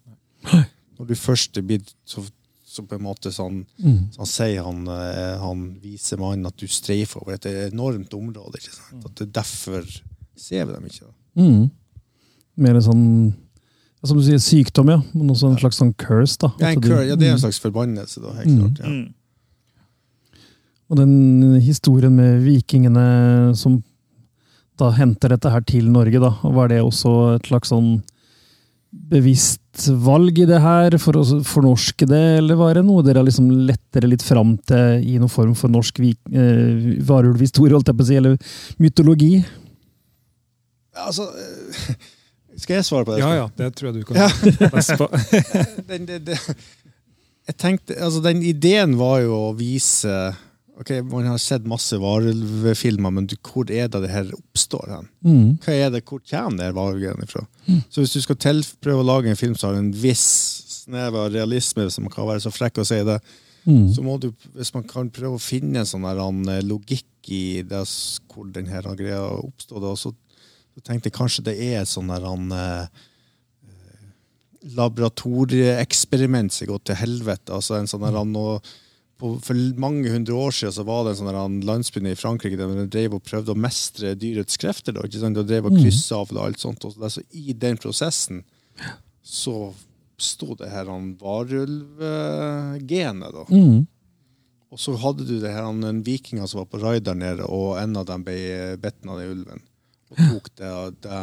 Når du først er blitt så, så på en måte sånn Mm. så Han sier han, eh, han viser mannen at du streifer over et enormt område. ikke sant? At det er derfor ser vi dem ikke. da. Mm. Mer en sånn Som du sier, sykdom, ja. Men også en slags sånn curse, da. Ja, en du- ja, det er en Mm. slags forbannelse, da. helt Mm. klart. Ja. Mm. Og den historien med vikingene som da henter dette her til Norge, da. og Var det også et slags sånn bevisst valg i det her for å fornorske det, eller var det noe dere liksom lettere litt fram til i noen form for norsk eh, varulvhistorie, holdt jeg på å si, eller mytologi? Altså, eh, skal jeg svare på det? Ja, ja, det tror jeg du kan. Ja. Den, det, det, jeg tenkte, altså Den ideen var jo å vise Ok, Man har sett masse varulvfilmer, men du, hvor er det det her oppstår hen? Mm. Hva er det, Hvor kommer det her varulvgreiene fra? Så hvis du skal til, prøve å lage en film som har en viss snev av realisme, hvis man kan være så frekk å si det, Mm. så må du, hvis man kan prøve å finne en sånn han, eh, logikk i det, hvor den her greia oppstod, og så, så tenkte jeg kanskje det er et sånn der han eh, laboratorieeksperiment som går til helvete. Altså en sånn der, mm. På, for mange hundre år siden så var det en sånn der, han, landsby i Frankrike der de drev og prøvde å mestre dyrets krefter. Da, ikke sant? Og drev og Mm. kryssa av og alt sånt. Og så, I den prosessen så sto det her han varulvgenet. da. Mm. Og så hadde du det her, han, en vikinger som var på raid der nede, og en av dem ble bitt av den ulven. Og tok det, det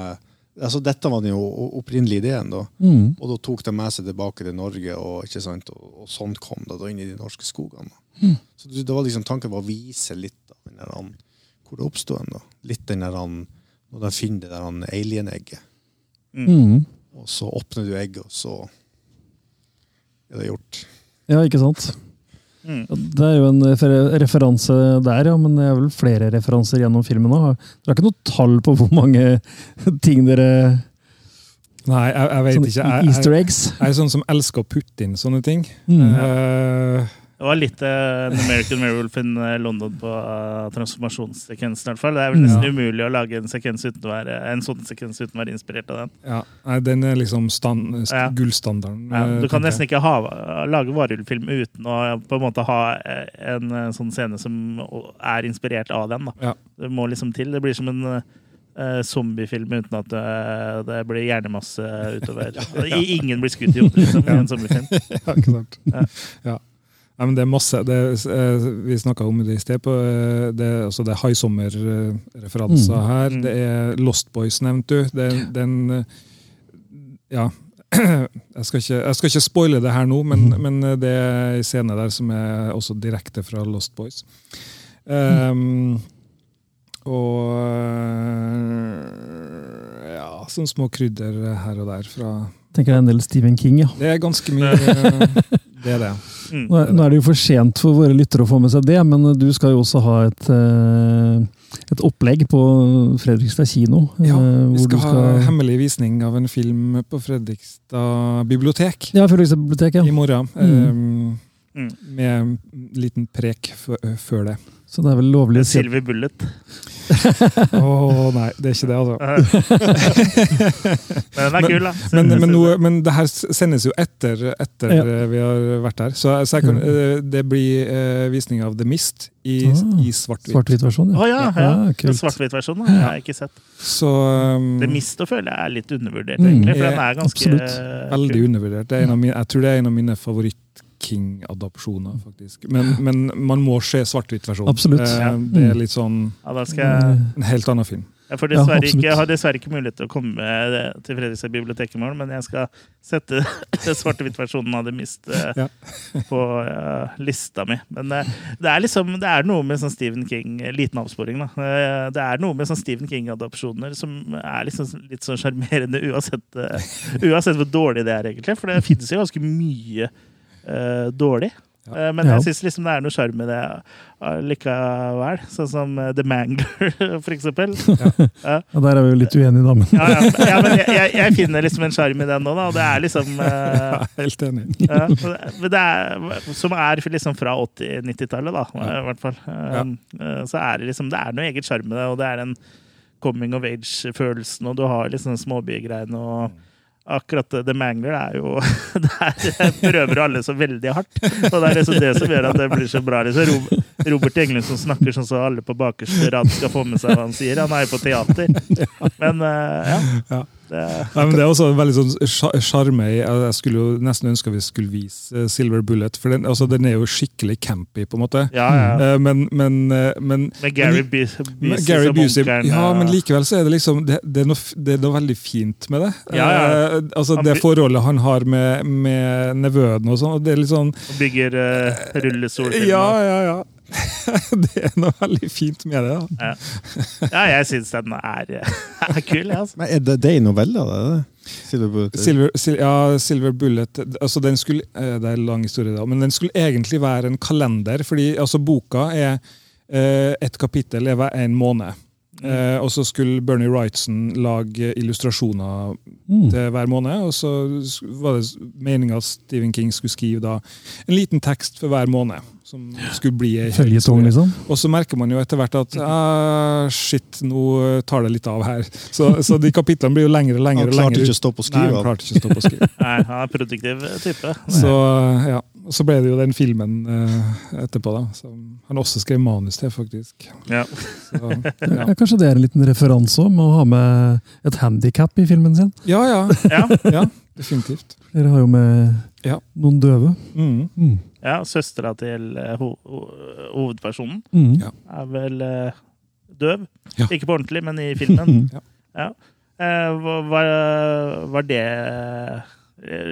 altså Dette var den jo opprinnelige ideen, da. Mm. Og da tok de med seg tilbake til Norge, og, ikke sant? og, og sånn kom det da inn i de norske skogene. Mm. Så det, var liksom Tanken var å vise litt av den der, han, hvor det oppsto en. da. Litt den der han, Når de finner det der han alien-egget. Mm. Og så åpner du egget, og så er det gjort. Ja, ikke sant? Mm. Det er jo en referanse der, ja, men det er vel flere referanser gjennom filmen òg. Dere har ikke noe tall på hvor mange ting dere Nei, jeg, jeg vet Sånne ikke. Jeg, easter jeg, eggs? jeg er sånn som elsker å putte inn sånne ting. Mm. Eh, Det var litt eh, en American Werewolf in eh, London på uh, transformasjonssekvensen. i hvert fall. Det er vel nesten Ja. umulig å lage en, sekvens uten å være, en sånn sekvens uten å være inspirert av den. ja, nei, den er liksom stand, st Ja. gullstandarden. Ja, eh, du kan nesten ikke ha, lage varulvfilm uten å på en måte ha eh, en eh, sånn scene som er inspirert av den. Da. Ja. Det må liksom til. Det blir som en uh, zombiefilm uten at det, det blir hjernemasse utover. I- Ingen blir skutt i hodet liksom, i en zombiefilm. ja, ikke sant? Ja. Ja. Nei, men det er masse. Det, er, eh, vi snakka om det i sted. På, eh, det, er- altså det er High Sommer-referanser Mm. her. Mm. Det er Lost Boys, nevnte du. Det, er- den eh, Ja. Jeg skal, ikke, jeg skal ikke spoile det her nå, men, men det er en scene der som er også direkte fra Lost Boys. Um, og eh, ja, sånne små krydder her og der fra tenker jeg en del Stephen King, ja. Det er ganske mye. eh, Det er det. Mm. Nå er, nå er det jo for sent for våre lyttere å få med seg det, men du skal jo også ha et, eh, et opplegg på Fredrikstad kino. Ja, eh, vi skal, skal ha hemmelig visning av en film på Fredrikstad bibliotek Ja, Fredrikstad bibliotek, ja. i morgen. Mm. Um, Med en liten prek før det. Så det er vel lovlig Silver Bullet. Å nei, det er ikke det, altså. Men den er kul, da. Men, men, noe, men det her sendes jo etter, etter Ja. eh, vi har vært der. Så, så kan, Mm. eh, det blir eh, visning av The Mist i, Ah, i svart-hvitt. svart-hvitt versjon. Oh, ja, ja. Ja, kult. Den svart-hvitt-versjonen har jeg ikke sett. Så um, Det Mist å føle er litt undervurdert, Mm. egentlig. For den er ganske Absolutt. veldig undervurdert. Det er en av mine, jeg tror det er en av mine favoritt-King-adopsjoner, faktisk. Men, men man må se svart-hvitt-versjonen. Absolutt. Eh, Det er litt sånn Ja, da skal jeg en helt annen film. Jeg, får Ja, ikke, jeg har dessverre ikke mulighet til å komme til Fredrikstad bibliotek i morgen, men jeg skal sette den svart-hvitt-versjonen av The Mist eh, Ja. på eh, lista mi. Men eh, det er liksom, det er noe med sånn Stephen King eh, Liten avsporing, da. Eh, det er noe med sånn Stephen King-adopsjoner som er liksom litt sånn sjarmerende uansett, uansett hvor dårlig det er, egentlig. For det finnes jo ganske mye eh, dårlig. Eh, Men jeg syns liksom det er noe sjarm med det eh, likevel. Sånn som The Mangler, for eksempel. Ja, der er vi jo litt uenige, da. Men Ja, ja. ja men jeg, jeg, jeg finner liksom en sjarm i den nå, da. Og det er liksom Helt enig. ja, men det er, Som er liksom fra 80-90-tallet, da, i hvert fall. Um, Så er det liksom Det er noe eget sjarm med det, og det er den coming of age-følelsen, og du har liksom småbygreiene og Akkurat det Mangler er jo Der prøver alle så veldig hardt. Og det er liksom det som gjør at det blir så bra. Liksom. Robert Englund som snakker sånn så alle på bakerste rad skal få med seg hva han sier. Han er jo på teater. Men eh, ja. Ja. Det, Nei, men Det er også en veldig sånn sja- sjarme i Jeg skulle jo nesten ønske vi skulle vise eh, Silver Bullet, for den, altså, den er jo skikkelig campy, på en måte. ja, ja. Eh, Men, men, eh, men Med Gary Busey som Busey, onkelen. ja, men likevel så er det liksom Det, det, er, noe, det er noe veldig fint med det. Ja, ja. Eh, altså Det forholdet han har med, med nevøen og sånn. og Det er litt sånn Og bygger uh, rullestolfilmer. Ja, ja, ja. det er noe veldig fint med det. da. Ja, jeg syns den er, er kul, Ja, altså. Men er det, det er en novelle, det? er? Silver Bullet? Silver, sil, ja, Silver Bullet altså den skulle, eh, Det er en lang historie, da, men den skulle egentlig være en kalender. fordi altså Boka er eh, Et kapittel er hver en måned. Eh, og så skulle Bernie Wrightson lage illustrasjoner Mm. til hver måned. Og så var det meninga at Stephen King skulle skrive da en liten tekst for hver måned. Som skulle bli Følgetong, liksom. og så merker man jo etter hvert at ah, shit, nå tar det litt av her. Så, så de kapitlene blir jo lengre og lengre. Han klarte ikke å stoppe å Nei, skrive. han klarte ikke å stoppe å skrive. Nei, han er produktiv type. Så, ja. Og så ble det jo den filmen eh, etterpå, da, som han også skrev manus til, faktisk. Ja. Så, ja. Kanskje det er en liten referanse om å ha med et handikap i filmen sin. ja, ja, Ja, ja, definitivt. Dere har jo med Ja. noen døve. Mm. Mm. ja Søstera til eh, ho ho hovedpersonen Mm. Er vel eh, døv. Ja. Ikke på ordentlig, men i filmen. Ja. Eh, var, var det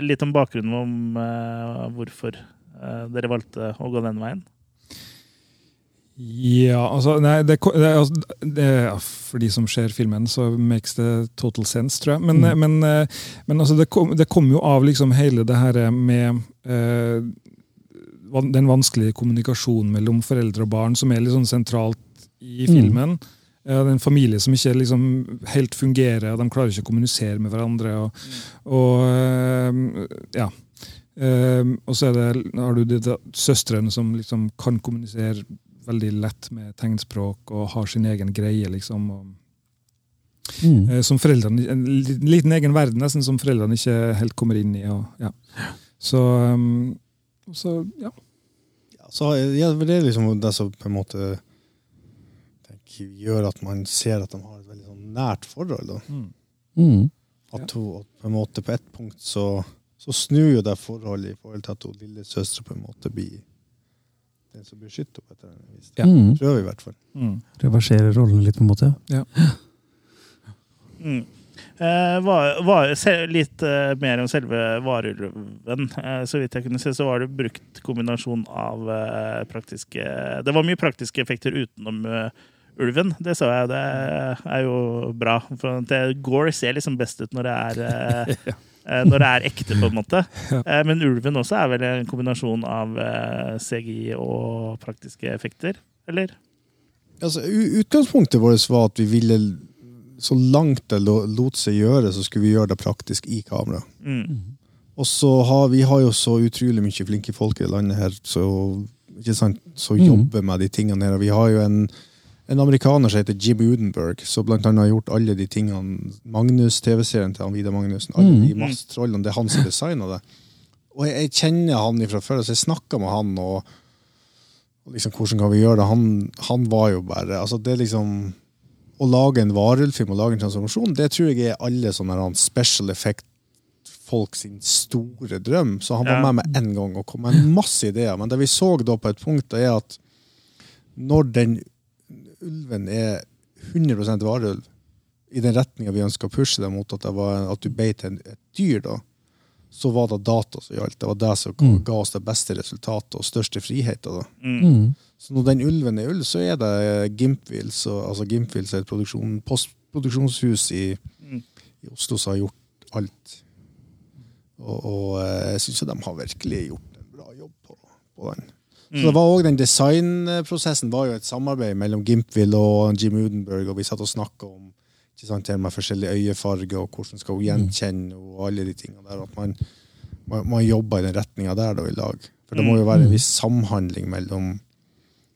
litt om bakgrunnen om uh, hvorfor uh, dere valgte å gå den veien? Ja, altså, nei, det, det, altså, det, For de som ser filmen, så makes det total sense, tror jeg. Men, Mm. men, eh, men altså, det, kom, det kom jo av liksom hele det her med eh, den vanskelige kommunikasjonen mellom foreldre og barn, som er litt sånn sentralt i Mm. filmen. Ja, det er en familie som ikke liksom helt fungerer, og de klarer ikke å kommunisere med hverandre. Og, og eh, ja. Eh, og så er det, har du de, søstrene som liksom kan kommunisere veldig lett med tegnspråk og har sin egen greie, liksom. Og, Mm. eh, som foreldrene, En liten egen verden nesten som foreldrene ikke helt kommer inn i. Og, ja. Så, um, så ja. Ja, så ja, det er liksom det som på en måte gjør at man ser at de har et veldig sånn nært forhold. Da. Mm. Mm. At hun på en måte på ett punkt så, så snur jo det forholdet i forhold til at hun lillesøster på en måte blir den som beskytter henne på et eller annet vis. Ja. Mm. Prøver i hvert fall. Mm. Reverserer rollen litt, på en måte. ja. Mm. Eh, var, var, se, litt eh, mer om selve varulven. Eh, så vidt jeg kunne se, så var det brukt kombinasjon av eh, praktiske Det var mye praktiske effekter utenom eh, ulven. Det så jeg. Det er jo bra. For det, Gore ser liksom best ut når det er eh, eh, når det er ekte, på en måte. Eh, Men ulven også er vel en kombinasjon av CGI og praktiske effekter, eller? Altså, utgangspunktet vårt var at vi ville så langt det lot seg gjøre, så skulle vi gjøre det praktisk i kamera. Mm. Og så har vi har jo så utrolig mye flinke folk i landet her så, ikke sant, som Mm. jobber med de tingene her. Og vi har jo en, en amerikaner som heter Jim Udenberg, som blant annet har gjort alle de tingene Magnus, TV-serien til han Vidar Magnussen, alle Mm. de masse trollene, det er han som designa det. Og jeg, jeg kjenner han fra før, så jeg snakka med han, og, og liksom, hvordan kan vi gjøre det? Han, han var jo bare altså det liksom Å lage en varulvfilm og lage en transformasjon, det tror jeg er alle sånne special effect-folk sin store drøm. Så han var med med én gang og kom med masse ideer. Men det vi så da på et punkt, det er at når den ulven er 100% varulv, i den retninga vi ønska å pushe deg mot, at, det var, at du beit et dyr, da, så var det data som gjaldt. Det var det som Mm. ga oss det beste resultatet og største friheten. da. Mm. Så når den ulven er ulv, så er det Gimpwils, altså Gimpwils er et produksjon, postproduksjonshus i, Mm. i Oslo som har gjort alt. Og, og eh, jeg syns de har virkelig gjort en bra jobb på, på den. Så det var også Den designprosessen var jo et samarbeid mellom Gimpville og Jim Udenberg, og vi satt og snakka om ikke sant, med forskjellige øyefarger og hvordan skal hun gjenkjenne og alle de tingene der. At man, man, man jobber i den retninga der da i lag. For det må jo være en viss samhandling mellom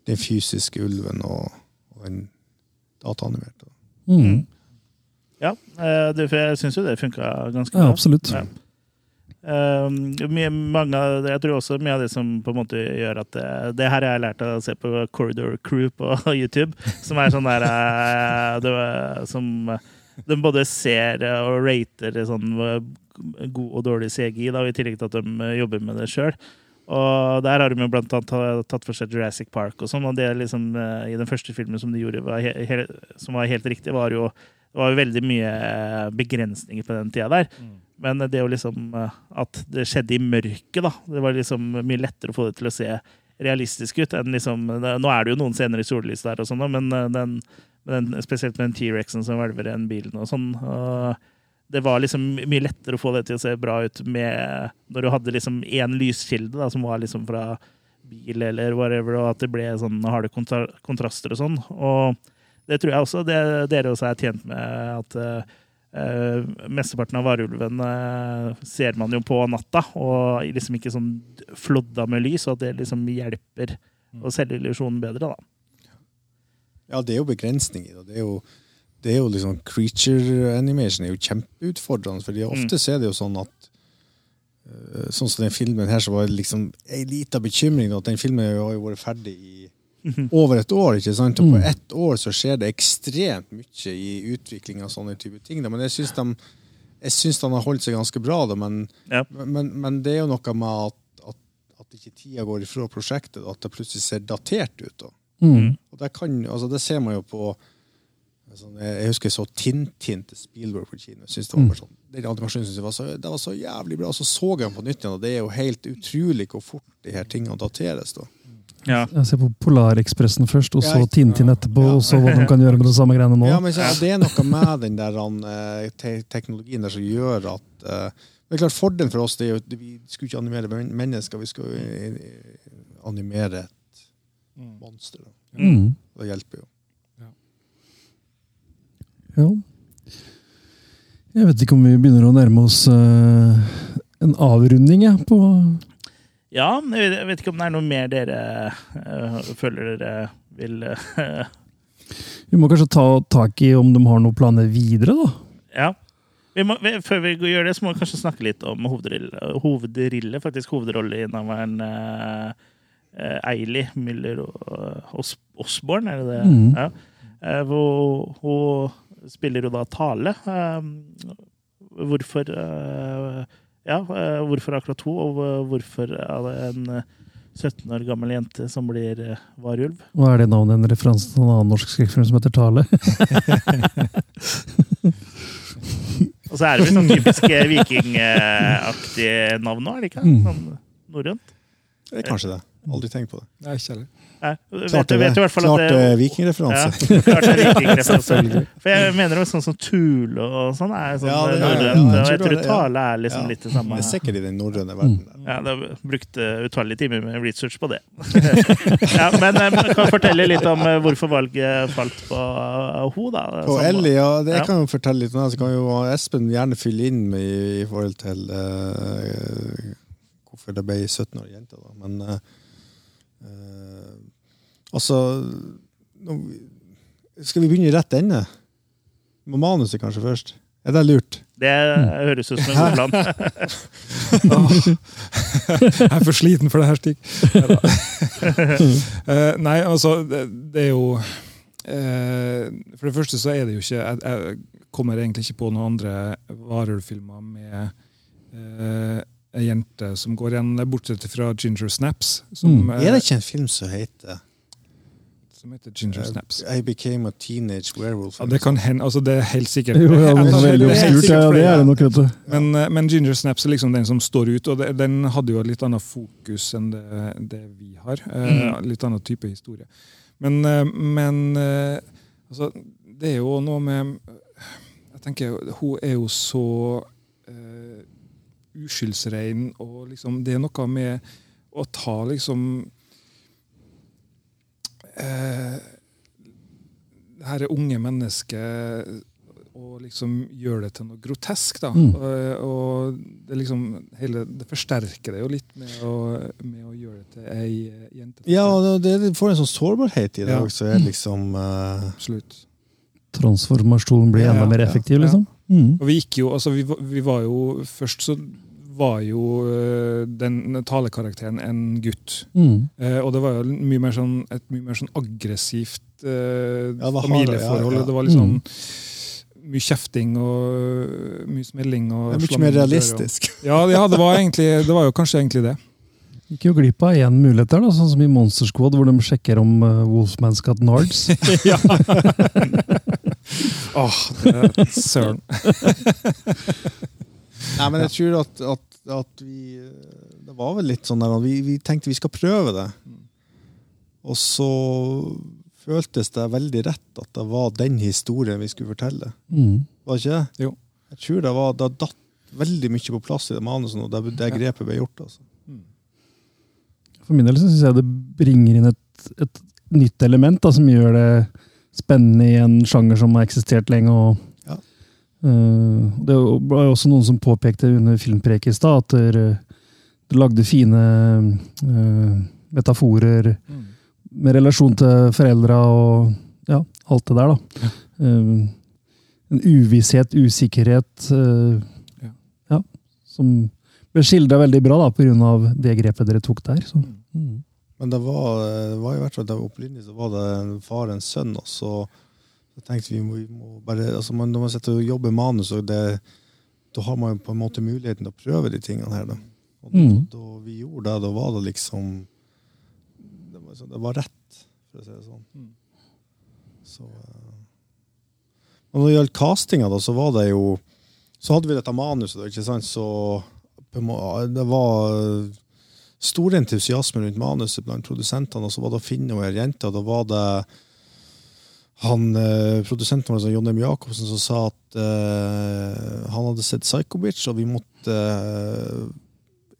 den fysiske ulven og, og den dataanimerte. Mm. Ja, eh, det, for jeg syns jo det funka ganske bra. Ja, absolutt. Ja. Um, mange, jeg tror også mye av det som på en måte gjør at det, det her har jeg lært av å se på Corridor Crew på YouTube, som er sånn der eh, det, Som de både ser og rater sånn eh, god og dårlig CGI, da, i tillegg til at de eh, jobber med det sjøl. Og der har de jo blant annet tatt for seg Jurassic Park og sånn, og det liksom eh, i den første filmen som de gjorde, var he som var helt riktig, var jo det var veldig mye eh, begrensninger på den tida der. Men det å liksom eh, At det skjedde i mørket, da. Det var liksom mye lettere å få det til å se realistisk ut enn liksom Nå er det jo noen scener i sollys der og sånn, men eh, den, den, spesielt med den T-rexen som hvelver en bilen og sånn. det var liksom mye lettere å få det til å se bra ut med når du hadde liksom én lyskilde da, som var liksom fra bil eller whatever, og at det ble sånn harde kontra kontraster og sånn. Og det tror jeg også det, dere også er tjent med at eh, eh, mesteparten av varulven eh, ser man jo på natta, og liksom ikke sånn flodda med lys, og at det liksom hjelper å selge illusjonen bedre, da. Ja, det er jo begrensninger. Det er jo, det er jo liksom Creature animation er jo kjempeutfordrende, for ofte mm. er det jo sånn at eh, Sånn som den filmen her, så var det liksom ei lita bekymring at den filmen har jo vært ferdig i over et år. ikke sant? Og på ett år så skjer det ekstremt mye i utvikling av sånne type ting. Men jeg syns de, de har holdt seg ganske bra, da. Men, Ja. men, men det er jo noe med at, at, at ikke tida går ifra prosjektet, at det plutselig ser datert ut. da. Mm. Og det, kan, altså det ser man jo på sånn, Jeg jeg husker jeg så Tintin til Spielberg på kino. Jeg synes det var sånn, Den animasjonen synes jeg var så, det var så jævlig bra. Så så jeg den på nytt igjen, og det er jo helt utrolig hvor fort de her tingene dateres. da. Ja. Jeg ser på Polarekspressen først, og så Ja, Tintin etterpå, og så hva de kan gjøre med de samme greiene nå. Ja, men Det er noe med den der eh, te teknologien der som gjør at eh, det er klart Fordelen for oss det er jo at vi skulle ikke animere mennesker, vi skal eh, animere et monster. Da. Mm. Det hjelper jo. Ja. Jeg vet ikke om vi begynner å nærme oss en avrunding jeg, på Ja, jeg vet- ikke om det er noe mer dere øh, føler dere vil øh. Vi må kanskje ta tak i om de har noen planer videre, da. Ja. Vi må, vi, før vi gjør det, så må vi kanskje snakke litt om hovedrille, faktisk hovedrolleinnehaveren uh, Eili Müller og Os Osborn, er det det? Mm. Ja. Eh, hvor, hun spiller jo da Tale. Hvorfor Ja, eh, hvorfor akkurat hun, og hvorfor er det en eh, 17 år gammel jente som blir uh, varulv? Og er det navnet en referanse til en annen norsk skrekkfilm som heter Tale? Og så er det vel sånn typisk eh, vikingaktig navn nå, er det ikke? Mm. Sånn norrønt? Kanskje det. Aldri tenkt på det. Nei, ikke heller. Klart vet i Klart det det, er vikingreferanse. Ja, klart det er vikingreferanse. For jeg mener jo sånn som Thule og sånn er sånn Ja, det er- norrønt. ja, og jeg tror. Tale er liksom Ja. litt det samme. Det er sikkert i den norrøne verden. der. Ja, det har brukt uh, utallige timer med research på det. ja, men jeg kan fortelle litt om eh, hvorfor valget falt på uh, ho, da. På Ellie, ja, det jeg kan jo fortelle litt om det. Så kan jo Espen gjerne fylle inn med i, i forhold til uh, hvorfor det ble 17 år jente. Da. Men eh, eh, altså nå, Skal vi begynne i rett ende? Med manuset kanskje først? Er det lurt? Det høres ut som en god plan. Jeg er for sliten for det her, Stig. Eh, Nei, altså, det, det er jo eh, For det første så er det jo ikke Jeg, jeg kommer egentlig ikke på noen andre varulvfilmer med eh, ei jente som går igjen, bortsett fra Ginger Snaps. Som, Mm. eh, Er det ikke en film som heter som heter Ginger Snaps. I became a teenage werewolf. Ja, det kan hende, altså det er helt sikkert Jo, ja, det er veldig det helt obskurt. Ja, det er det nok, vet du. Men, eh, men Ginger Snaps er liksom den som står ut, og det, den hadde jo et litt annet fokus enn det, det vi har. Eh, litt annen type historie. Men, eh, men eh, altså, det er jo noe med Jeg tenker, Hun er jo så eh, uskyldsrein, og liksom, det er noe med å ta liksom eh, det her unge mennesket og liksom gjøre det til noe grotesk. da. Mm. Og, og det liksom hele, det forsterker det jo litt med å, med å gjøre det til ei jente. Ja, og det, det får en sånn sårbarhet i det Ja. også. Er liksom, uh... Absolutt. Transformasjonen blir enda ja, mer ja, effektiv, ja. liksom. Mm. Og vi gikk jo, altså vi, var- vi var jo Først så var jo øh, den talekarakteren en gutt. Mm. Eh, og det var jo mye mer sånn, et mye mer sånn aggressivt eh, Ja, det familieforhold. ja, ja. Det var litt sånn mye kjefting og øh, mye smelling. Og det er mye mer realistisk. Ja, ja det, var egentlig, det var jo kanskje egentlig det. Gikk jo glipp av én mulighet der, da, sånn som i Monster Squad, hvor de sjekker om uh, Wolfman skal ha nards. ja. Åh, det, søren. Nei, men jeg tror at, at, at vi Det var vel litt sånn der vi, vi tenkte vi skal prøve det. Og så føltes det veldig rett at det var den historien vi skulle fortelle. Mm. Var det ikke det? Jo. Jeg tror det var, det datt veldig mye på plass i det manuset og det, det grepet ble gjort. altså. For min del så syns jeg det bringer inn et, et nytt element da, som gjør det spennende i en sjanger som har eksistert lenge. og Ja. uh, Det var jo også noen som påpekte under filmpreket i stad at dere, dere lagde fine uh, metaforer Mm. med relasjon til foreldra og ja, alt det der. da. Eh, en uvisshet, usikkerhet eh, Ja. ja, som ble skildra veldig bra da, pga. det grepet dere tok der. Så. Mm. Men det var, det var i hvert fall det var opprinnelig så var det en far og en sønn. Og så, så tenkte vi, vi må bare, altså man, Når man sitter og jobber manus, og det, da har man jo på en måte muligheten til å prøve de tingene her. Da, og da, Mm. da vi gjorde det, da var det liksom Det var, sånn- det var rett, for å si det sånn. Mm. Så, eh, og når det gjaldt castinga, da, så var det jo Så hadde vi dette manuset, da, ikke sant, så må- det var stor entusiasme rundt manuset blant produsentene, og så var det å finne henne jente, og da var det han, eh, produsenten vår, Jon M. Jacobsen, som sa at eh, han hadde sett Psycho Bitch, og vi måtte eh,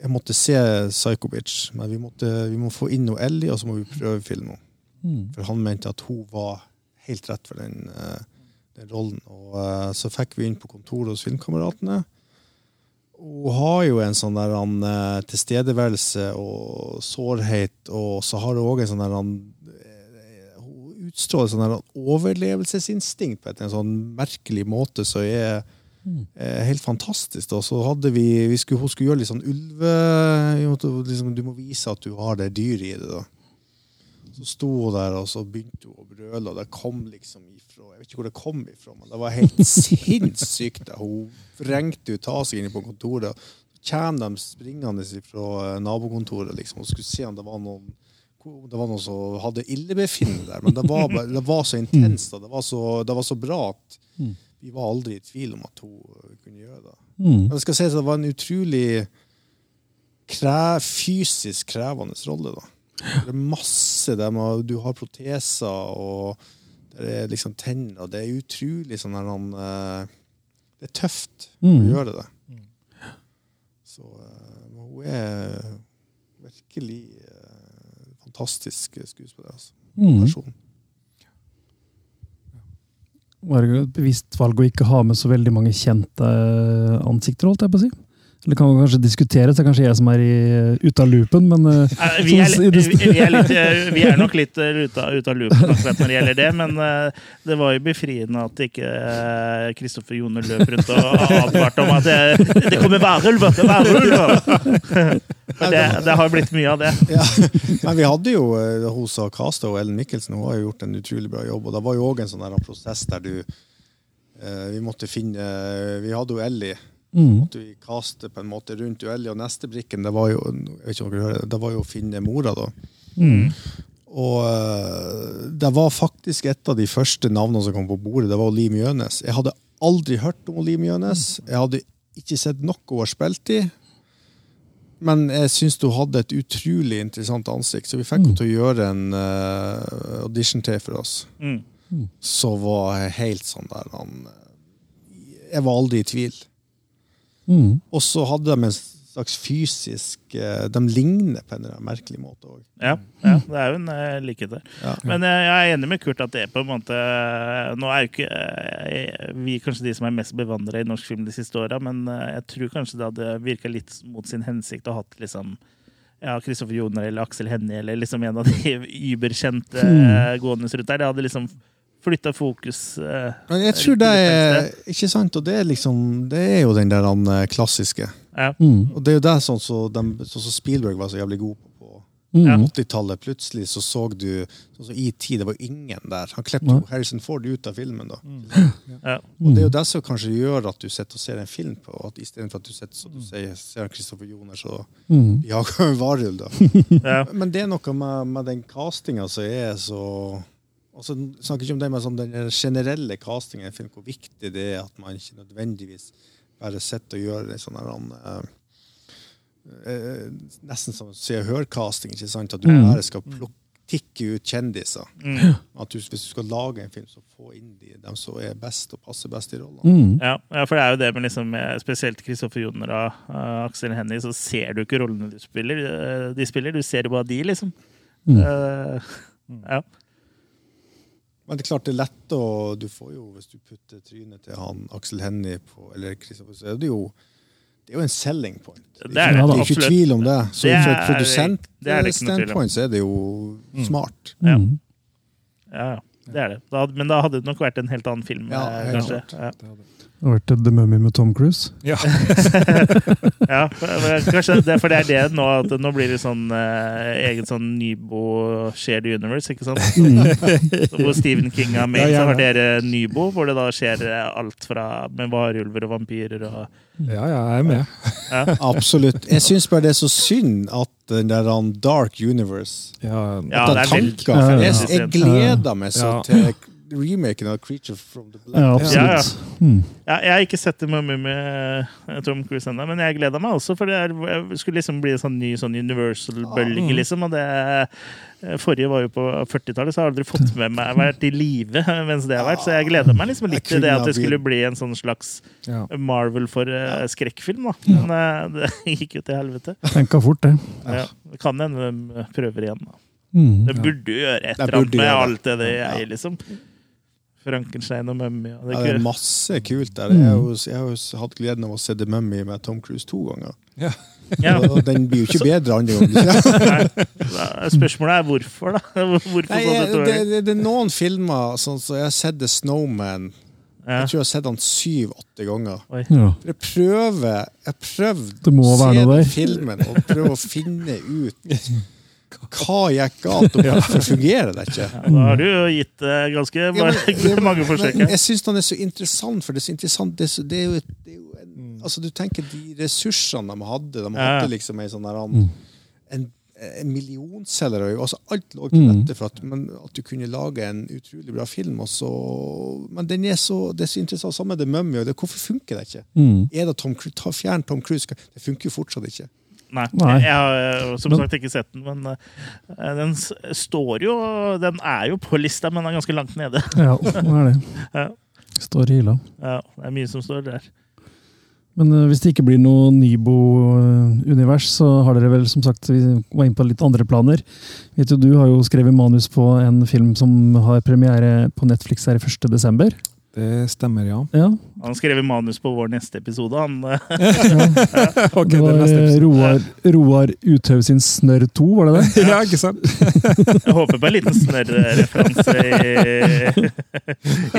jeg måtte se Psycho Bitch, men vi, måtte, vi må få inn noe Ellie, og så må vi prøve filmen. Mm. For han mente at hun var helt rett for den, den rollen. Og så fikk vi inn på kontoret hos Filmkameratene. Hun har jo en sånn der han, eh, tilstedeværelse og sårhet, og så har hun òg en sånn der han eh, Hun utstråler sånn der overlevelsesinstinkt på en sånn merkelig måte som er eh, helt fantastisk. Og så hadde vi, vi skulle, Hun skulle gjøre litt sånn ulve... Liksom, du må vise at du har det dyret i det. da. Så sto hun der, og så begynte hun å brøle, og det kom liksom ifra Jeg vet ikke hvor det kom ifra, men det var helt sinnssykt. Hun vrengte ut av seg inne på kontoret. Så kommer de springende fra eh, nabokontoret liksom, og skulle se om det var noen det var noen som hadde illebefinnende der, men det var, det var så intenst og det var så, det var så bra at Mm. vi var aldri i tvil om at hun eh, kunne gjøre det. Mm. Men det skal sies at det var en utrolig kræ, fysisk krevende rolle. da. Det er masse der med, Du har proteser, og det er liksom tenner. og Det er utrolig sånn her han, eh, Det er tøft å Mm. gjøre det. Så eh, hun er virkelig eh, fantastisk skuespiller. Altså. Mm. Person. Var det et bevisst valg å ikke ha med så veldig mange kjente ansikter, holdt jeg på å si? Eller kan vi kanskje diskutere, så er kanskje jeg som er i, ute av loopen, men eh, Eh, Vi er, vi, er litt, eh, vi er nok litt eh, ute av, ute av loopen akkurat når det gjelder det, men uh, det var jo befriende at ikke Kristoffer Kristoffer Jone løp rundt og advarte om at det, det kommer værulver! det er værulver. For det, det har blitt mye av det. Ja. Men vi hadde jo hos hun casta, og Ellen Mikkelsen, hun har jo gjort en utrolig bra jobb. Og det var jo òg en sånn prosess der du eh, Vi måtte finne Vi hadde jo Ellie. Mm. At vi kaster på en måte rundt Ellie, og neste brikken det var jo jeg vet ikke om dere hører, det var jo å finne mora, da. Mm. Og eh, det var faktisk et av de første navnene som kom på bordet. Det var Liv Mjønes. Jeg hadde aldri hørt om Liv Mjønes. Jeg hadde ikke sett noe hun har spilt i. Men jeg syns hun hadde et utrolig interessant ansikt, så vi fikk henne til å gjøre en uh, audition til for oss. Mm. Så var jeg helt sånn der han, Jeg var aldri i tvil. Mm. Og så hadde de en slags fysisk eh, De ligner på en eller annen merkelig måte òg. Ja, ja, det er jo en uh, likhet der. Ja. Men eh, jeg er enig med Kurt at det er på en måte Nå er jo ikke eh, vi kanskje de som er mest bevandra i norsk film de siste åra, men eh, jeg tror kanskje det hadde virka litt mot sin hensikt å ha hatt liksom ja, Kristoffer Joner eller Aksel Hennie eller liksom en av de überkjente mm. gående rundt der. Det hadde liksom flytta fokus. eh, Men jeg tror det er. Ikke sant? Og det er liksom Det er jo den der han, eh, klassiske. Ja. Mm. Og det er jo det sånn som så så, som Spielberg var så jævlig god på på Mm. 80-tallet. Plutselig så så du sånn som i tid, det var ingen der. Han klippet Ja. Harrison Ford ut av filmen. da. Ja. Og det er jo det som kanskje gjør at du sitter og ser en film på, at istedenfor at du sitter så du ser, ser Christopher Joner så Mm. jager en varulv. Men det er noe med, med den castinga som er så altså, så snakker ikke om det med sånn, den generelle castingen i en film, hvor viktig det er at man ikke nødvendigvis bare sitter og gjør en sånn her eh, eh, Nesten som Se og Hør-casting. ikke sant? At du Mm. bare skal tikke ut kjendiser. Mm. At du, hvis du skal lage en film, så få inn de, dem som er best og passer best i rollene. Mm. Ja, ja, for det er jo det med liksom, eh, spesielt Kristoffer Joner og uh, Aksel Hennie, så ser du ikke rollene de spiller, Uh, de spiller. Du ser jo bare de, liksom. Mm. Eh, ja. Men det er klart det er lett å Du får jo, hvis du putter trynet til han Aksel Hennie på Eller Kristoffer, så er det jo det er jo en selling point. Det er det, ikke, ikke tvil om det. Så Det fra er- et produsent er det ikke noe standpoint så er det jo smart. Ja. Mm. ja, ja. Det er det. Da, men da hadde det nok vært en helt annen film. Ja, eh, helt kanskje. klart. Ja. Det har vært The Mummy med Tom Cruise. Ja. Ja, kanskje det, for det er det nå at nå blir det sånn eh, egen sånn Nybo shared universe, ikke sant? Så Hvor Stephen King har med, Ja, så har dere Nybo, hvor det da skjer eh, alt fra med varulver og vampyrer og Ja, ja, jeg er med. Absolutt. Jeg syns bare det er så synd at den der Dark Universe Ja, Ja, at det er veldig- tanker, jeg, jeg gleder meg så Ja. til remaken av Creature from the Black. Ja, Ja, absolutt. Mm. Ja, jeg har ikke sett det med, med, med Tom Cruise ennå, men jeg gleder meg også. For det er, skulle liksom bli en sånn ny sånn Universal-bølge, liksom. Og det Forrige var jo på 40-tallet, så jeg har aldri fått med meg vært i live mens det har vært. Så jeg gleder meg liksom litt til det at det skulle bli en sånn slags. Marvel for uh, skrekkfilm, da. Men uh, det gikk jo til helvete. Tenka fort, det. Ja, det kan hende de prøver igjen. da. Mm. Det burde jo gjøre et eller annet med alt det det Ja. er, liksom. Frankenstein og Mummy. Og det Ja, det er masse kult der. Jeg har jo, jeg har jo hatt gleden av å se The Mummy med Tom Cruise to ganger. ja. Og den blir jo ikke bedre andre gangen. Spørsmålet er hvorfor, da? Hvorfor Nei, så det det, det, er noen filmer sånn som Jeg har sett The Snowman. Ja. Jeg tror jeg har sett den syv-åtte ganger. Ja. Jeg prøver Jeg prøvde å se den filmen og prøve å finne ut hva gikk galt, og hvorfor fungerer det ikke. Ja, da har du jo gitt eh, ganske Ja, men- mange forsøk. Jeg syns den er så interessant, for det er så interessant Det er, så, det er jo, det er jo en, altså Du tenker de ressursene de hadde. De Mm. Hadde liksom en sånn der Mm. en, en millionselger. Altså alt lå til Mm. rette for at, men, at du kunne lage en utrolig bra film. Også. men den er så, det er så interessant. Samme med The Mummy. Hvorfor funker det ikke? Mm. Er det Tom Cruise? Ta Fjern Tom Cruise. Det funker jo fortsatt ikke. Nei, Nei. jeg har eh, som sagt ikke sett den, men uh, den står jo Den er jo på lista, men den er ganske langt nede. Ja, den er det. Ja. Står i hylla. Ja, det er mye som står der. Men uh, hvis det ikke blir noe Nybo-univers, så har dere vel som sagt vi var inne på litt andre planer. Vet du, du har jo skrevet manus på en film som har premiere på Netflix her 1. desember. Det stemmer, ja. Ja, Han skrev manus på vår neste episode. Han, eh, Ok, det var eh, episode. Roar, Roar Uthaug sin Snørr 2, var det det? Ja, ikke sant? jeg håper på en liten snørreferanse i,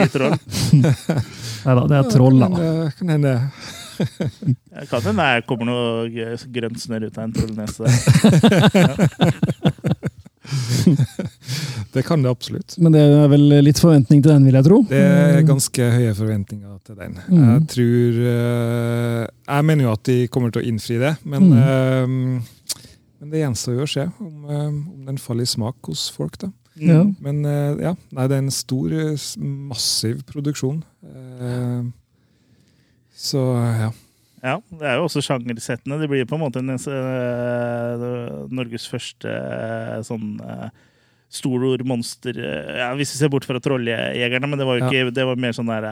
i Troll. Nei da, det er troll, da. Ja, Kan hende. Kan hende det kommer noe grønt snørr ut av en trollnese. der. Det kan det absolutt. Men det er vel litt forventning til den, vil jeg tro. Det er ganske høye forventninger til den. Mm. Jeg tror eh, Jeg mener jo at de kommer til å innfri det, men Mm. eh, Men det gjenstår jo å se om, eh, om den faller i smak hos folk. da. Ja. Men ja, nei, det er en stor, massiv produksjon. Så ja. Ja, det er jo også sjangersettende. Det blir på en måte en, uh, Norges første uh, sånn uh, stor monster eh, ja, Hvis vi ser bort fra Trolljegerne, men det var jo ikke Det var mer sånn der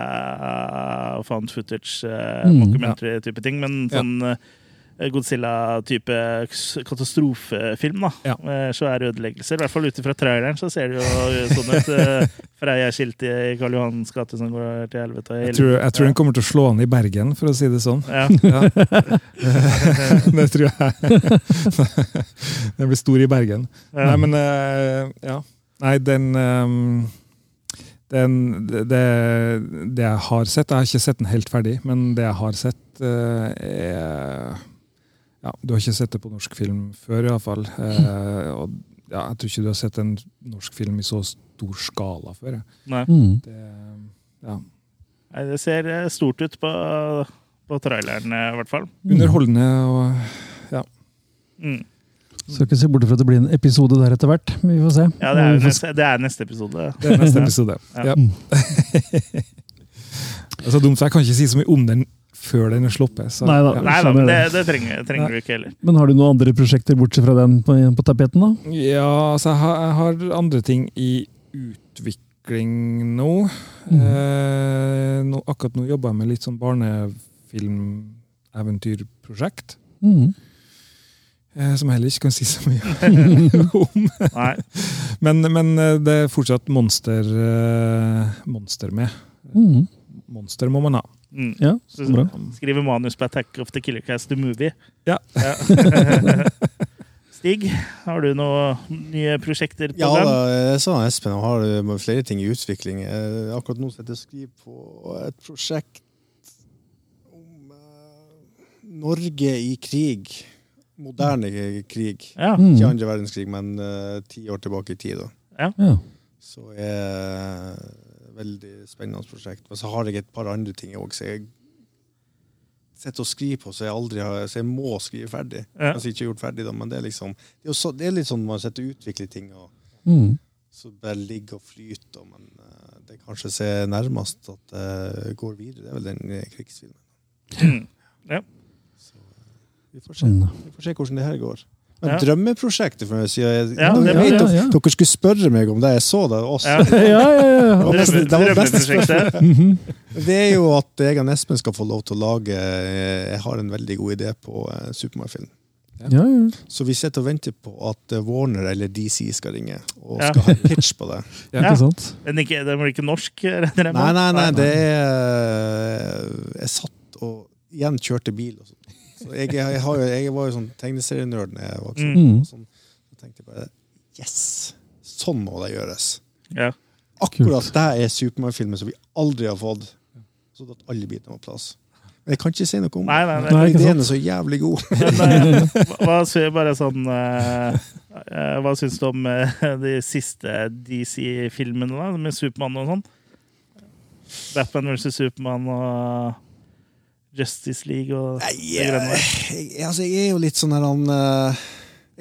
found footage, uh, Mm, mockumentary-type ting. Men sånn eh, Godzilla-type katastrofefilm. da. Ja. Med svære ødeleggelser. I hvert fall ut fra traileren så ser det jo sånn ut. Uh, Freia-skilt i Karl Johans gate som går til helvete. Jeg tror, jeg tror den kommer til å slå an i Bergen, for å si det sånn. Ja. Ja. det tror jeg. Den blir stor i Bergen. Ja. Nei, men eh, ja. Nei, den um den, det, det jeg har sett Jeg har ikke sett den helt ferdig, men det jeg har sett, eh, er ja, Du har ikke sett det på norsk film før, iallfall. Eh, og ja, jeg tror ikke du har sett en norsk film i så stor skala før. jeg. Nei. Mm. Det, ja. Nei, det ser eh, stort ut på, på traileren, eh, i hvert fall. Underholdende og ja. Mm. Skal ikke se bort fra at det blir en episode der etter hvert. men Vi får se. Ja, det er, får neste, det er neste episode. Det er neste episode. Ja. Ja. det er så dumt, jeg kan ikke si så mye om den før den er sluppet. Så, Nei da. ja. Nei da, men det, det. det trenger, trenger du ikke heller. Men har du noen andre prosjekter bortsett fra den på, på tapeten? da? Ja, altså jeg har, jeg har andre ting i utvikling nå. Mm. Eh, nå akkurat nå jobber jeg med litt sånn barnefilmeventyrprosjekt. Mm. Eh, som jeg heller ikke kan si så mye om. Men, men eh, det er fortsatt monster, eh, monster med. Mm. Monster må man ha. Mm. Ja, Så bra. skriver manus på Attack of the Killer Cast, the movie. Ja. Stig, har du noen nye prosjekter på Ja, gang? Ja, jeg sa Espen han har flere ting i utvikling. Eh, Akkurat nå sitter jeg og skriver på et prosjekt om eh, Norge i krig. Moderne krig. Ja. Mm. Ikke andre verdenskrig, men eh, ti år tilbake i tid. da. Ja. Så er et veldig spennende prosjekt. Men så har jeg et par andre ting òg, som jeg sitter og skriver på så jeg aldri har, så jeg må skrive ferdig. Ja. Altså ikke gjort ferdig, da, men det er liksom det er, så, det er litt sånn man sitter og utvikler ting, og Mm. så bare ligger og flyter. Men uh, det kanskje ser nærmest at det går videre. Det er vel den eh, krigsfilmen. Mm. Ja. Så eh, vi får se. Vi får se hvordan det her går. Men Ja. drømmeprosjektet, for jeg, sier, jeg, Ja, jeg, det- vet ja. Dere skulle spørre meg om det. Jeg så det også. Ja. ja, Drømmeprosjektet. Mhm. Det er jo at jeg og Espen skal få lov til å lage eh, Jeg har en veldig god idé på eh, Supermann-film. ja, ja. Så vi sitter og venter på at eh, Warner eller DC skal ringe og Ja. skal ha en pitch på det. Ja. Ikke sant? Men ikke, den blir ikke norsk? Nei, nei, nei, det er Jeg satt og igjen kjørte bil. Og sånn. Så jeg, jeg, har jo, jeg var jo sånn tegneserienerd da jeg vokste opp. Mm. Sånn, så tenkte jeg bare Yes! Sånn må det gjøres. Ja. Akkurat det er Supermann-filmen som vi aldri har fått. Så at alle bitene var plass. Men jeg kan ikke si noe om Nei, nei, nei. Nei, Ideen er så jævlig god. Eh, hva- bare sånn, eh, eh, hva syns du om de siste DC-filmene da, med Supermann og sånn? Batman vs. Supermann og Justice League og Nei, jeg, jeg, altså, jeg er jo litt sånn her han eh,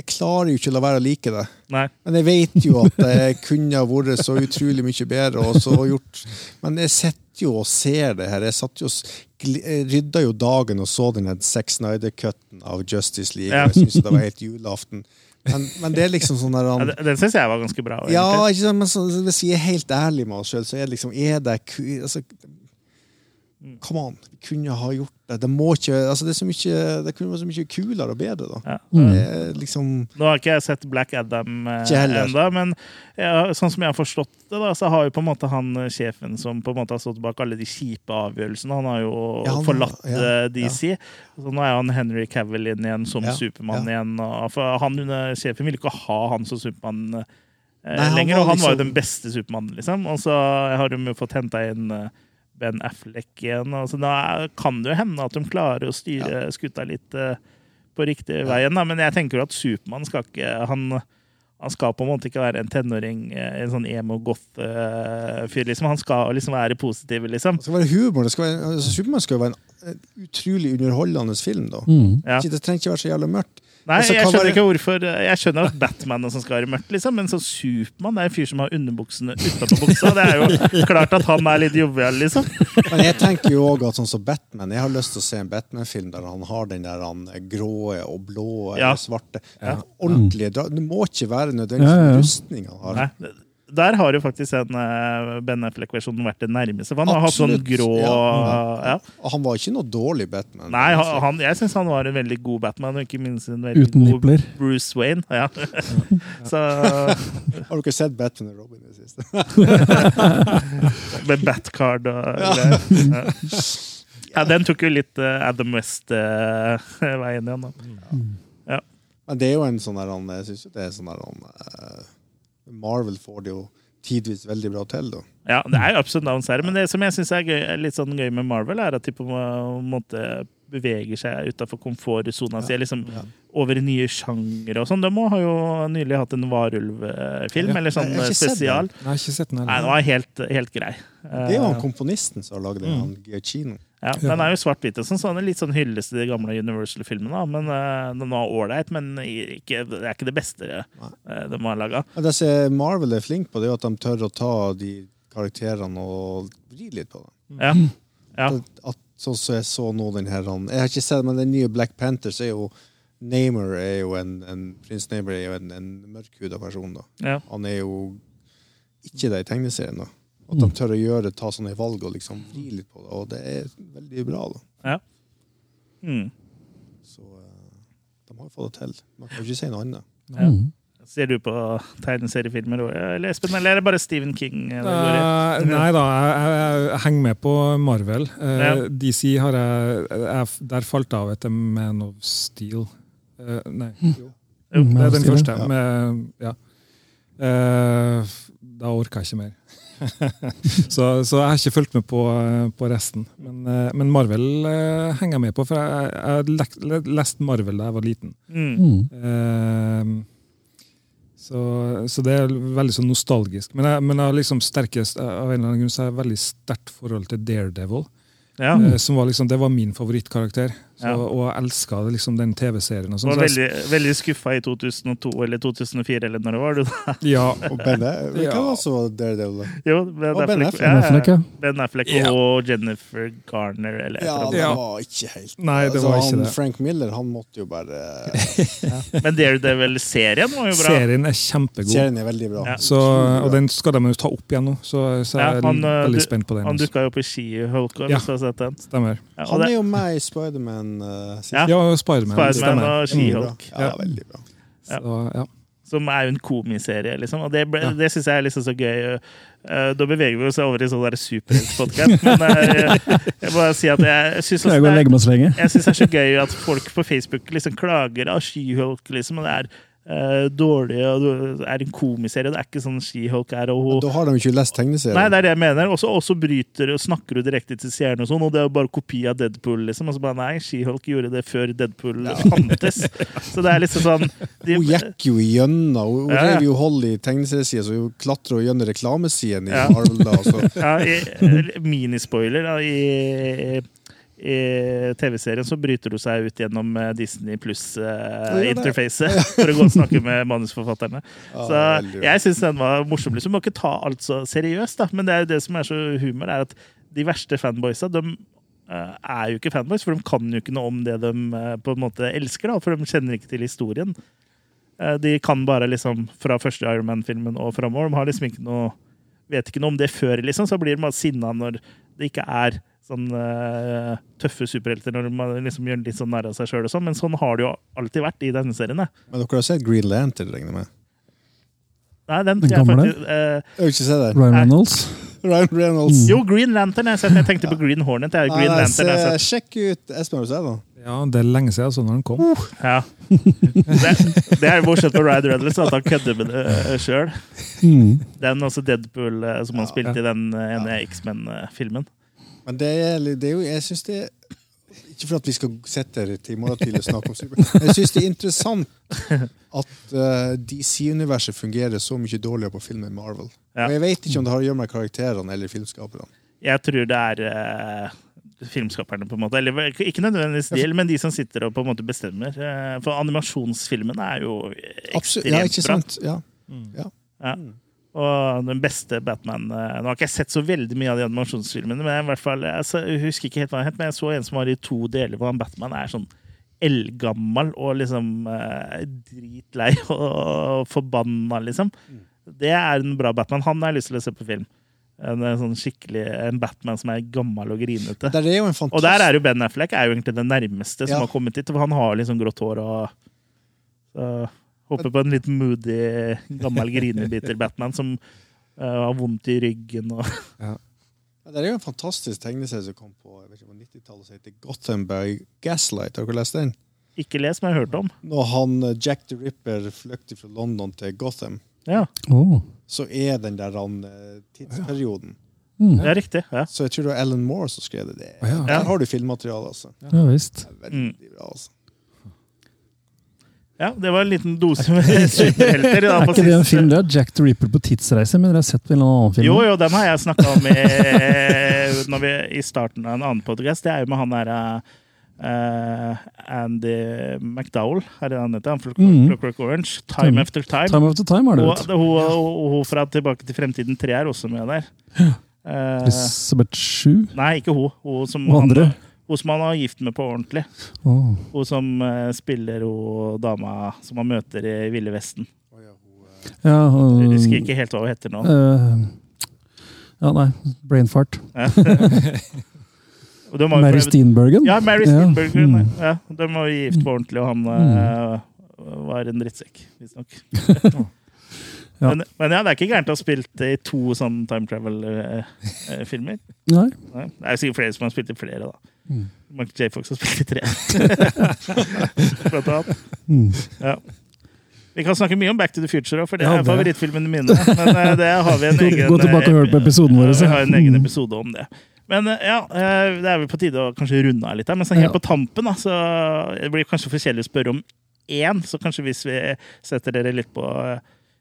Jeg klarer jo ikke å la være å like det. Nei. Men jeg vet jo at det kunne ha vært så utrolig mye bedre. Og så gjort. Men jeg sitter jo og ser det her. Jeg, satt jo, rydda jo dagen og så den Sex Snyder-cutten av Justice League. Ja. Jeg syns det var helt julaften. Men, men det er liksom sånn der Ja, han, den den syns jeg var ganske bra. Ja, ikke sant, men så, hvis jeg er helt ærlig med oss sjøl, så er det liksom Er det. Altså, come on. Vi kunne ha gjort det. Det må ikke altså det, er så mye, det kunne vært så mye kulere og bedre, da. Ja. Mm. Det liksom Nå har ikke jeg sett Black Adam ennå, enda, men ja, sånn som jeg har forstått det, da, så har jo på en måte han eh, sjefen som på en måte har stått bak alle de kjipe avgjørelsene, han har jo Ja, han forlatt ja, eh, DC. Så nå er han Henry Cavill inn igjen som Ja, Supermann ja. igjen. Og, for han under sjefen ville ikke ha han som Supermann eh, lenger, og han var jo liksom- den beste Supermannen, liksom. Og så har de jo fått henta inn eh, Ben Affleck igjen. Altså, da kan det jo hende at de klarer å styre skuta litt eh, på riktig veien. Da. Men jeg tenker at Supermann skal ikke han, han skal på en måte ikke være en tenåring, eh, en sånn emo-goth-fyr. liksom. Han skal liksom være positiv, liksom. Det skal være humor. Det skal være, altså, Supermann skal jo være en eh, utrolig underholdende film. da. Mm. Ja. Det trenger ikke være så jævlig mørkt. Nei, jeg skjønner være- ikke hvorfor Jeg skjønner at Batman er som skal være mørkt, liksom, men så Supermann er en fyr som har underbuksene utenpå buksa. Det er jo klart at han er litt jovial, liksom. Men jeg tenker jo også at sånn som Batman Jeg har lyst til å se en Batman-film der han har den der han gråe og blå Ja. eller svarte. Ordentlige dra- Det må ikke være nødvendigvis Ja, ja, ja. rustning han har. Nei, der har jo faktisk en uh, Ben Affleck-versjonen vært det nærmeste. For han har hatt sånn grå ja. ja. Og han var ikke noe dårlig Batman. Nei, han, han, jeg syns han var en veldig god Batman, og ikke minst en veldig Uten god nipler. Bruce Wayne. Ja. Så Har dere sett Batman og Robin i det siste? Med Batcard og greier. Ja. ja, den tok jo litt eh, Adam West-veien igjen, da. Men det er jo en sånn der Jeg syns jo det er sånn der han eh, Marvel får det jo tidvis veldig bra til, da. Ja, det er ups and downs her, men det som jeg syns er, gøy, er litt sånn gøy med Marvel, er at de på en måte beveger seg utafor komfortsona si. Liksom over nye sjangere og sånn. De har jo nylig hatt en varulvfilm, Ja. eller sånn Jeg har ikke sett spesial. Jeg har ikke sett den Nei, den var helt, helt grei. Det er jo han Eh, komponisten som har lagd den, han Giacchino. Ja, den er jo svart-hvit, sånn, så den er litt sånn hyllest til de gamle Universal-filmene. Men uh, Den var ålreit, men ikke, det er ikke det beste uh, de har laga. Ja, Marvel er flink på, det er at de tør å ta de karakterene og vri litt på dem. Ja. Ja. At, at, sånn som jeg så nå den her Jeg har ikke sett, men den nye Black Panthers er jo Namer er jo en, en Prins Namer er jo en, en mørkhuda person. da. Ja. Han er jo ikke det i tegneserien. da. At de tør å gjøre, ta sånne valg og liksom vri litt på det, og det er veldig bra. da. Ja. Mm. Så eh, de har fått det til. Man kan ikke si noe annet. Ja. Ser du på tegneseriefilmer òg, eller Espen? Eller er det bare Stephen King? Eh, nei da, jeg, jeg, jeg henger med på Marvel. Uh, Ja. DC har jeg, jeg Der falt jeg av etter Man of Steel. Uh, nei, jo. Jo, Det er den første. ja. Med, ja. Eh, da orka jeg ikke mer. så, så jeg har ikke fulgt med på, på resten. Men, eh, men Marvel eh, henger jeg med på, for jeg, jeg leste Marvel da jeg var liten. Mm. Eh, så, så det er veldig sånn nostalgisk. Men jeg, men jeg har liksom sterkest, av en eller annen grunn så har jeg veldig sterkt forhold til Daredevil. Ja. Uh, Som var liksom, det var min favorittkarakter. Så, Ja. Og elska liksom, den TV-serien. sånn. Var Så jeg- veldig, veldig skuffa i 2002 eller 2004, eller når det var. Du, da. Ja, Og Benne Ja. var så Daredevil? da? Jo, Ben Og Ben Affleck, ja, Ben Affleck, ja. Ben Affleck Ja. og Jennifer Garner, eller Ja, det Ja. var ikke helt Nei, det altså, ikke han, det. Frank Miller han måtte jo bare. Men Daredevil-serien var jo bra. serien er kjempegod. Serien er veldig bra. Ja. Så, og den skal de jo ta opp igjen nå, så, så Ja, jeg er han, eh, veldig du- spent på den. Han også. dukka jo Ja. du har sett den. Stemmer. Ja, Han er jo med i Spiderman. Uh, sist. Ja. Ja, Spiderman. Spider og. Ski-Hulk, Ja, veldig bra. Så, ja. som er jo en komiserie, liksom. Og det, ble- Ja. det syns jeg er liksom så gøy. Eh, da beveger vi oss over i sånn superheltpodkast, men eh, jeg bare si at jeg syns jeg? Jeg synes det er så gøy at folk på Facebook liksom klager av She-Hulk, liksom, og det er eh, dårlig, og er en komiserie. Det er ikke sånn She-Hulk er, og hun Da har de ikke lest tegneserien. Nei, det er det jeg mener. Også, også bryter og snakker du direkte til seerne, og sånn, og det er jo bare kopi av Deadpool. liksom. Og så bare nei, She-Hulk gjorde det før Deadpool fantes. Så det er liksom sånn de, Hun gikk jo igjennom. Hun Ja, rev jo hold i tegneseriesida, så hun klatra gjennom reklamesiden i Ja. Marvel. da, så ja, i, Minispoiler da, i, i TV-serien så bryter du seg ut gjennom eh, Disney gjør det. pluss-interfacet for å gå og snakke med manusforfatterne. Så jeg syns den var morsom. liksom. Må ikke ta alt så seriøst, da. men det er jo det som er så humor, er at de verste fanboysa de eh, er jo ikke fanboys, for de kan jo ikke noe om det de eh, på en måte elsker, da, for de kjenner ikke til historien. Eh, De kan bare liksom fra første Iron Man-filmen og framover. De har liksom ikke noe vet ikke noe om det før, liksom, så blir de bare sinna når det ikke er sånn uh, tøffe superhelter, når man liksom gjør litt sånn narr av seg sjøl sånn, men sånn har det jo alltid vært i denne serien. da. Men dere har sett Green Lantern, regner jeg med? Nei, den, Den jeg gamle? faktisk, uh, Jeg har ikke sett det. Ryan Reynolds. Ryan Reynolds. jo, Green Lantern. Jeg, jeg tenkte på Green Hornet. Det er Green ah, Lantern. Jeg se, har sett. sjekk ut Espen, har du sett den? ja, det er lenge siden så når den kom. Ja. Det, det er morsomt på Ryan Reynolds at han kødder med det sjøl. Mm. Den også Deadpool eh, som han Ja. spilte i den eh, ene X-Men-filmen. Men det er, det er jo Jeg syns det er Ikke for at vi skal sitte her til i morgen tidlig og snakke om Supermann. Men jeg syns det er interessant at uh, DC-universet fungerer så mye dårligere på film enn Marvel. Ja. Og jeg vet ikke om det har å gjøre med karakterene eller filmskaperne. Jeg tror det er uh, filmskaperne, på en måte. Eller ikke nødvendigvis de, men de som sitter og på en måte bestemmer. Eh, For animasjonsfilmene er jo Absolutt. bra. Ja, ikke bra. sant? Ja. ja. Ja. Og den beste Batman eh, Nå har ikke jeg sett så veldig mye av de animasjonsfilmene, men jeg, i hvert fall, jeg, husker ikke helt hva han het, men jeg så en som var i to deler, hvor han Batman er sånn eldgammel og liksom eh, dritlei og forbanna, liksom. Det er en bra Batman. Han har jeg lyst til å se på film. En, en sånn skikkelig, en Batman som er gammel og grinete. Er en Og der er jo Ben Affleck er jo egentlig den nærmeste som Ja. har kommet hit. For han har liksom grått hår og så Håper på en litt moody, gammel grinebiter Batman som uh, har vondt i ryggen og Ja, Det er jo en fantastisk tegneserie som kom på jeg vet ikke, på 90-tallet som heter Gothenburg Gaslight. Har dere lest den? Ikke lest, men jeg har hørt om. Når han eh, Jack the Ripper flykter fra London til Gotham, Ja, oh. så er den der han, eh, tidsperioden. Mm. det er riktig. Ja. Så jeg tror det var Ellen Moore som skrev det. Der har du filmmateriale, altså. Ja visst. Det er veldig bra, altså. Ja, det var en liten dose med superhelter. da, Er ikke det en film? Det er Jack the Ripper på tidsreise, men dere har sett en annen film? Jo, jo, den har jeg snakka om i, når vi, i starten av en annen podcast. Det er jo med han derre uh, Andy McDowell, er det han heter? Han mm. Clockwork Orange. Time Time- After Time. Time After Time er det, Og hun, fra Tilbake til fremtiden 3 er også med der. Uh, Elisabeth Shue? nei, ikke hun. Hun som, Og andre? Han, hun som han var gift med på ordentlig. Oh. Hun som uh, spiller hun dama som han møter i Ville Vesten. Ja, og, Jeg husker ikke helt hva hun heter nå. Uh, ja, nei. Brainfart. Og de var jo Mary Steenbergen? Ja, Mary Ja, mm. Ja, de var gift på ordentlig, og han eh, var en drittsekk, visstnok. Ja. Men, men ja, det er ikke gærent å ha spilt i to sånne time travel-filmer. Nei. Nei, det er sikkert flere som har spilt i flere, da. Mm. Michael J. Fox har spilt i tre. Blant annet. Mm. Ja. Vi kan snakke mye om Back to the Future, for det Ja, er det. favorittfilmene mine. Men eh, det har vi en egen gå tilbake og hør på episoden vår, Vi har en egen Mm. episode om det. Men eh, ja, eh, det er vel på tide å kanskje runde av litt her. Men så helt Ja. på tampen, da, så det blir kanskje for kjedelig å spørre om én. Så kanskje hvis vi setter dere litt på eh,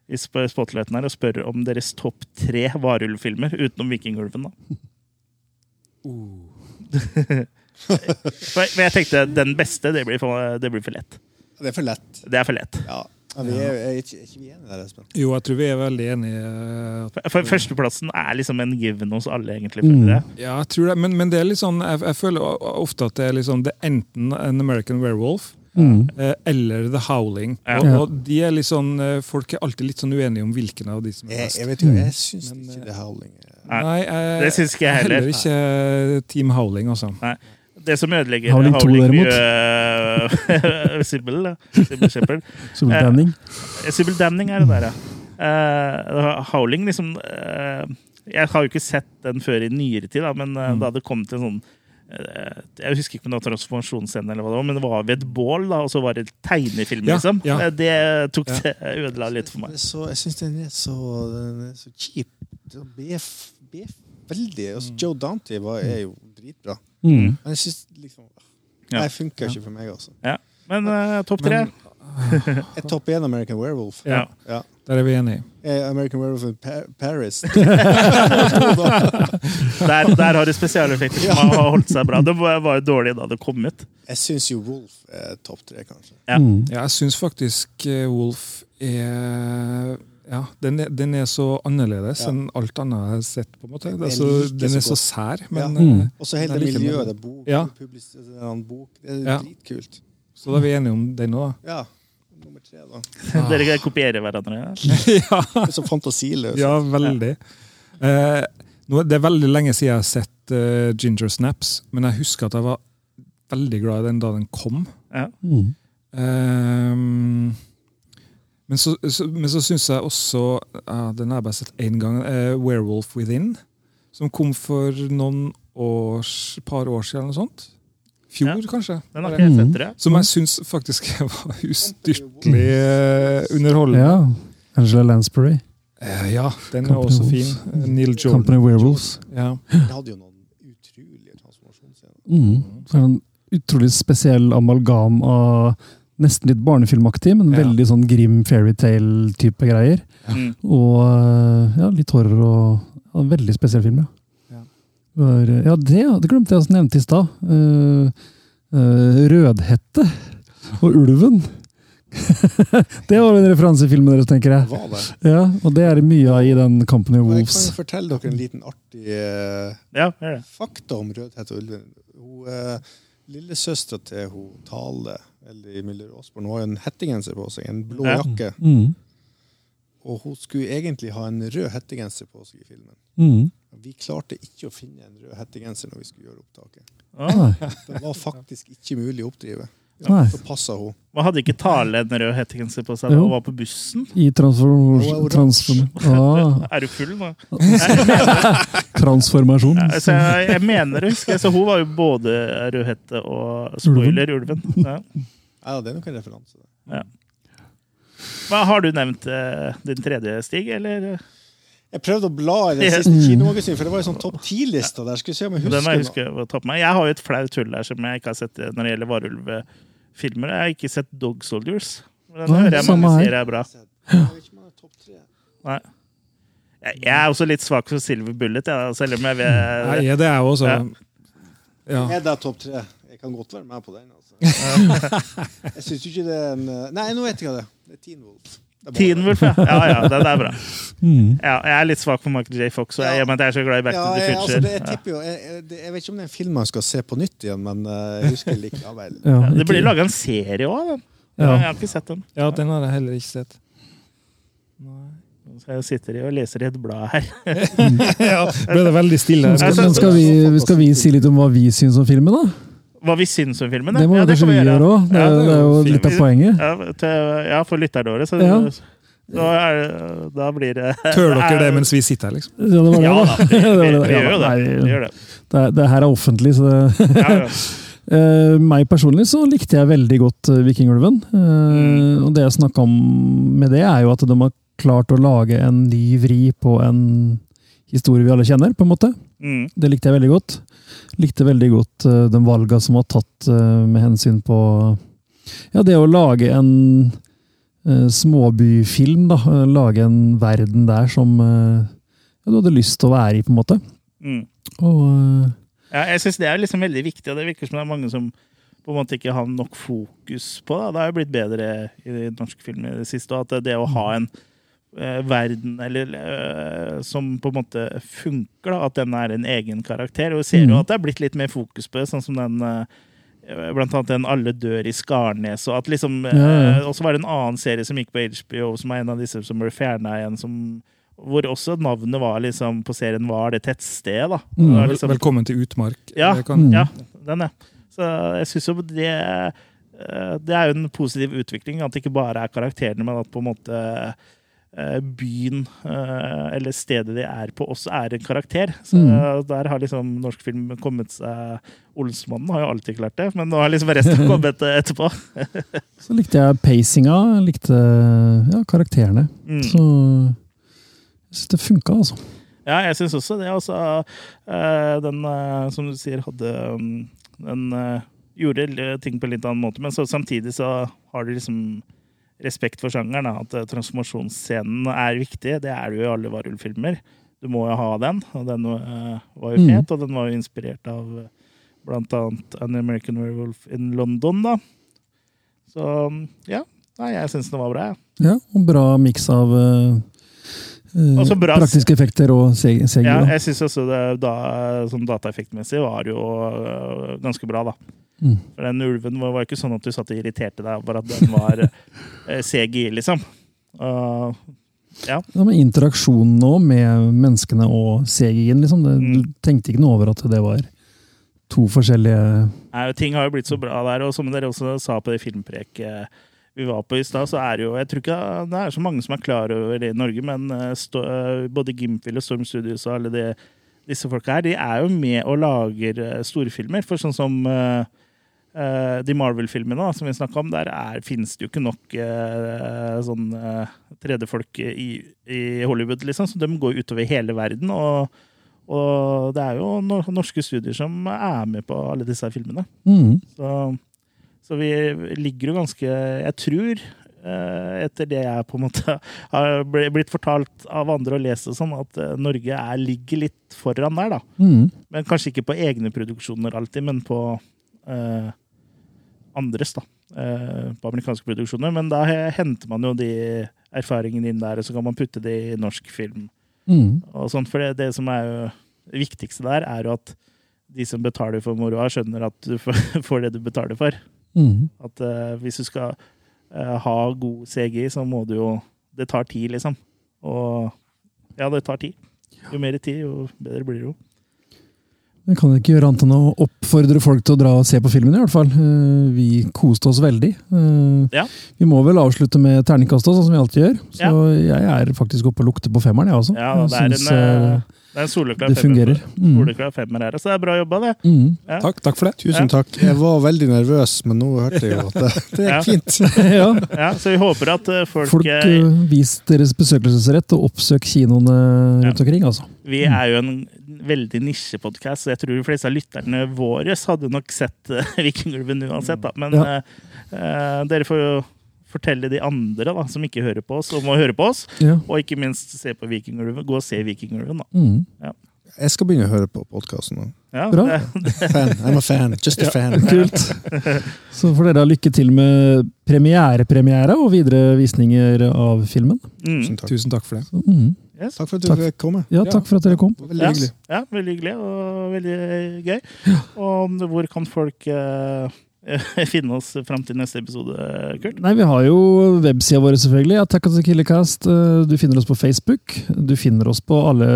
i spotlighten her og spør om deres topp tre varulvfilmer utenom Vikingulven, da. For jeg, for jeg tenkte den beste, det blir for, det blir for lett. Det er for lett. Det er for lett. Ja. Ja, vi er, er, ikke, er ikke vi enige der, Espen? Jo, jeg tror vi er veldig enige. eh, For, for Førsteplassen er liksom en given hos alle, egentlig. Mm. Ja, jeg tror det, men, men det er litt sånn, jeg, jeg føler ofte at det er, liksom, det er enten en American Werewolf Mm. eh, eller The Howling. Ja. Og, og de er litt sånn, eh, Folk er alltid litt sånn uenige om hvilken av de som er best. jeg vet jo, jeg syns ikke det er Howling. Nei, Nei, jeg, Det syns ikke jeg heller. Heller ikke Team Howling, altså. Det som ødelegger Howling 2, derimot. Sybil, da. Sybil Shepherd. Eh, Danning. Eh, Sybil Damning er det der, ja. Uh, Howling, liksom uh, Jeg har jo ikke sett den før i nyere tid, da, men uh, Mm. da det kom til en sånn eh, Jeg husker ikke om det var transformasjonsscene, eller hva det var, men det var ved et bål, da, og så var det tegnefilm, Ja, liksom. ja. Eh, Det tok Ja. ødela litt for meg. så, jeg syns den er så, den er så kjip. Det er Bef, bef, veldig. Altså, Joe Dante var, er jo dritbra. Mm. Men jeg syns liksom Ja. Det funker ikke for meg, altså. Men uh, topp tre? Men- Jeg topp én American Werewolf. Ja. Ja. Der er vi enige. Eh, American Werewolf in Paris. Der, der har du spesialeffekter som har holdt seg bra. Det var var jo dårlig da det kom ut. Jeg syns jo Wolf er topp tre, kanskje. Ja. Mm. Ja, jeg syns faktisk eh, Wolf er ja, den er, den er så annerledes Ja. enn alt annet jeg har sett. på en måte. Den er Altså, like den er så så sær, Ja. Mm. eh, Og så hele det miljøet. Det bok, Ja. er bok. Det er Ja. dritkult. Så da er vi enige om den òg, Ja. Nummer tre, da. Dere kopierer hverandre. ja. Så fantasiløse. ja, veldig. Eh, det er veldig lenge siden jeg har sett uh, Ginger Snaps, men jeg husker at jeg var veldig glad i den da den kom. Mm. Ehm, men så, så, men så syns jeg også ja, Den har jeg bare sett én gang. eh, Werewolf Within. Som kom for noen års, par år siden, eller noe sånt. Fjor, Ja. kanskje. Den har ikke jeg sett, det. Som jeg syns faktisk var ustyrtelig eh, underholdende. Ja. Angela Lansbury. Eh, ja, den er også Wolves. fin. Eh, Neil Jordan. Company Werewolves. Ja. Den hadde jo noen utrolige transformasjonsscener. Mm. Så er det en utrolig spesiell amalgam av nesten litt barnefilmaktig, men Ja. veldig sånn grim fairytale-type greier. Ja. Og eh, ja, litt horror og ja, en veldig spesiell film, ja. Ja. var, ja, det, det glemte jeg å nevne i stad. Uh, uh, Rødhette og ulven. det var en referansefilmen deres, tenker jeg. Var det? Ja, og det er mye av i den Company i Og jeg kan jo fortelle dere en liten artig uh, Ja, det. fakta om Rødhette og ulven. Hun, eh, Lillesøstera til hun Tale, eller Miller Osborne, hun har en hettegenser på seg, en blå Ja. jakke. Mm. Og hun skulle egentlig ha en rød hettegenser på seg i filmen. Mm. Vi klarte ikke å finne en rød hettegenser når vi skulle gjøre opptaket. Ah. Det var faktisk ikke mulig å oppdrive. Ja, Så passa hun. Man hadde ikke Tale en rød hettegenser på seg da hun var på bussen? I transform... Transform ah, Er du full nå? transformasjon. Ja, altså, jeg, jeg mener det. Så hun var jo både Rødhette og spoiler Ulven. Ja. Ja, det er nok en referanse. Ja. Hva, har du nevnt eh, din tredje, Stig? Eller? Jeg prøvde å bla i den siste kinomagasinet, for det var en sånn topp ti-lista der. Skal vi se om jeg Den jeg husker meg. Jeg har jo et flaut hull der som jeg ikke har sett når det gjelder varulvfilmer. Jeg har ikke sett Dog Soldiers. Den Nei, hører jeg mange sier er bra. Jeg. Nei. Jeg jeg er også litt svak for Silver Bullet, jeg, selv om jeg vet Nei, det er jo også Ja. ja. Er det topp tre? Jeg kan godt være med på den. Altså. jeg syns ikke det er en Nei, nå vet jeg hva det er. Det er Teen Wolf. Det Teen Wolf, ja. Ja, ja, den er bra. Mm. Ja, jeg er litt svak for Michael J. Fox, og jeg, Ja. men jeg er så glad i Back Ja, to the Future. altså, det, jeg, tipper jo, jeg, jeg, vet ikke om det er en film man skal se på nytt igjen, men eh, jeg husker likevel. Ja, det blir laga en serie òg. Ja. Jeg har ikke sett den. ja, den har jeg heller ikke sett. Nei. jeg sitter og leser i et blad her. ja, ble det veldig stille. Skal, skal, vi, skal vi si litt om hva vi syns om filmen, da? Hva vi syns om filmen? Det må ja, kanskje kan vi gjøre òg. Det, Ja, det er jo litt av poenget. Ja, til, ja for lytterne våre. Så, Ja. da, er, det- da blir det Tør dere det mens vi sitter her, liksom? Ja, det var det, Ja da. da, vi, Det var vi, det. vi Ja, gjør jo det. Vi gjør det. Det, det her er offentlig, så det Ja, ja. Uh, meg personlig så likte jeg veldig godt uh, Vikingulven. Uh, Mm. Og det jeg snakka om med det, er jo at de har klart å lage en ny vri på en historie vi alle kjenner, på en måte. Mm. Det likte jeg veldig godt. Likte veldig godt uh, de valga som var tatt uh, med hensyn på ja, det å lage en uh, småbyfilm. da, Lage en verden der som ja, du hadde lyst til å være i, på en måte. Mm. Og Ja, jeg syns det er liksom veldig viktig, og det virker som det er mange som på en måte ikke har nok fokus på det. Det har jo blitt bedre i norsk film i det siste, og at det å ha en verden eller, eh, som på en måte funker, da, at den er en egen karakter. Og vi ser jo Mhm. at det er blitt litt mer fokus på det, sånn som den eh, Blant annet den 'Alle dør i Skarnes'. Og at liksom, eh, Ja, så var det en annen serie som gikk på HBO, som er en av disse som ble fjerna igjen, som hvor også navnet var liksom, på serien var det tettstedet. da. Mm. var liksom, Velkommen til utmark. ja, kan- Mm. ja, den er. Så jeg syns jo det eh, Det er jo en positiv utvikling, at det ikke bare er karakterene, men at på en måte eh, byen eh, eller stedet de er på, også er en karakter. Så Mm. der har liksom norsk film kommet seg Olsmannen har jo alltid klart det, men nå har liksom resten kommet eh, etterpå. så likte jeg pacinga, likte ja, karakterene. Mm. Så jeg syns det funka, altså. Ja, jeg syns også det. Altså, eh, den, eh, som du sier, hadde um, Den eh, gjorde ting på en litt annen måte, men så, samtidig så har du liksom respekt for sjangeren. Da, at eh, transformasjonsscenen er viktig. Det er det jo i alle varulvfilmer. Du må jo ha den, og den eh, var jo Mm. fet. Og den var jo inspirert av eh, blant annet An American Werewolf in London, da. Så um, ja. Nei, jeg syns den var bra, jeg. Ja, og bra miks av bra- praktiske effekter og CG. Ja, jeg syns også det da, sånn dataeffektmessig var jo uh, ganske bra, da. Mm. For den ulven var var ikke sånn at du satt og irriterte deg over at den var uh, CGI, liksom. Uh, ja. Ja, men interaksjonen nå med menneskene og CGI-en, liksom. Det, Mm. Du tenkte ikke noe over at det var to forskjellige Nei, ting har jo blitt så bra der, og som dere også sa på det filmpreket vi var på i stad, så er det jo Jeg tror ikke det er så mange som er klar over det i Norge, men øh, stå, øh, både Gimfil og Storm Studios og alle de, disse folka her, de er jo med og lager øh, storfilmer. For sånn som Uh, de Marvel-filmene som vi snakka om, der er, finnes det jo ikke nok uh, sånn øh, tredjefolk i, i Hollywood, liksom. Så de går utover hele verden. og og det er jo norske studier som er med på alle disse filmene. mm. Så, så vi ligger jo ganske Jeg tror eh, etter det jeg på en måte har blitt fortalt av andre og lest, og sånn, at eh, Norge er, ligger litt foran der. da. Mm. Men Kanskje ikke på egne produksjoner alltid, men på eh, andres. da. Eh, på amerikanske produksjoner. Men da henter man jo de erfaringene inn der, og så kan man putte det i norsk film. Mm. og sånt. For det, det som er jo det viktigste der, er jo at de som betaler for moroa, skjønner at du får det du betaler for. Mm. At uh, hvis du skal uh, ha god CGI, så må du jo Det tar tid, liksom. Og ja, det tar tid. Jo mer tid, jo bedre blir det jo. Jeg kan ikke gjøre annet enn å oppfordre folk til å dra og se på filmen, i hvert fall. Eh, Vi koste oss veldig. Ja. Vi må vel avslutte med terningkast, sånn som vi alltid gjør. Så Ja. jeg er faktisk oppe og lukter på femmeren, jeg også. Ja, det er en, det er en soleklar det fungerer. Mm. Soleklar femmer her, så det er bra jobba, det. mm. Ja. Takk, takk for det. Tusen takk. Jeg var veldig nervøs, men nå hørte jeg jo at det, det Ja. gikk fint. ja. Ja, så vi håper at eh, folk, Folk, uh, vis deres besøkelsesrett og oppsøk kinoene rundt omkring, altså. Vi er jo en veldig nisjepodkast, så jeg tror de fleste av lytterne våre hadde nok sett uh, Vikingulven uansett. Da. Men Ja. eh, dere får jo fortelle de andre da, som ikke hører på oss, om å høre på oss. Ja. Og ikke minst se på Vikingulven. Gå og se Vikingulven, da. Mm. Jeg skal begynne å høre på podkasten nå. Ja, Bra. det, Fan. I'm a fan. Just a fan. Kult. Så får dere ha lykke til med premierepremiere og videre visninger av filmen. mm. Tusen takk. Tusen takk for det. Så, mm. yes. Takk for at du Takk. fikk. Ja, takk for at dere kom. Veldig hyggelig. ja, veldig hyggelig og veldig gøy. Og hvor kan folk eh, finne oss fram til neste episode, Kurt? Nei, Vi har jo websida vår, selvfølgelig. Attack of the Killercast. Eh, Du finner oss på Facebook. Du finner oss på alle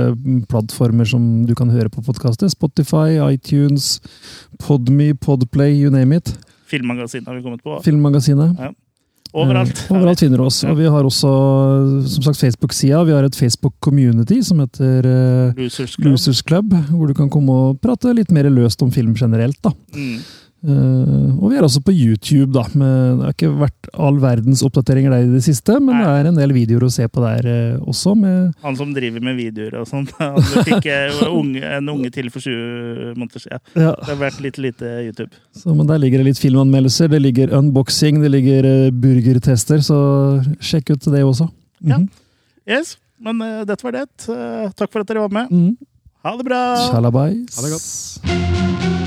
plattformer som du kan høre på podkaster. Spotify, iTunes, Podme, Podplay, you name it. Filmmagasinet har vi kommet på. Filmmagasinet. Overalt. Eh, overalt finner du oss. Og vi har også som sagt Facebook-sida. Vi har et Facebook-community som heter eh, Losers Club. Losers Club, hvor du kan komme og prate litt mer løst om film generelt. da. Mm. Eh, og vi er også på YouTube. da. Med, det har ikke vært all verdens oppdateringer der i det siste, men Nei. det er en del videoer å se på der uh, også. med Han som driver med videoer og sånn. Han fikk eh, unge, en unge til for 20 måneder siden. ja, Det har vært litt lite YouTube. så, Men der ligger det litt filmanmeldelser, det ligger unboxing, det ligger burgertester, så sjekk ut det også. Ja. Mhm. Yes, men uh, dette var det. Takk for at dere var med. Mm. Ha det bra! Shalabais. Ha det godt.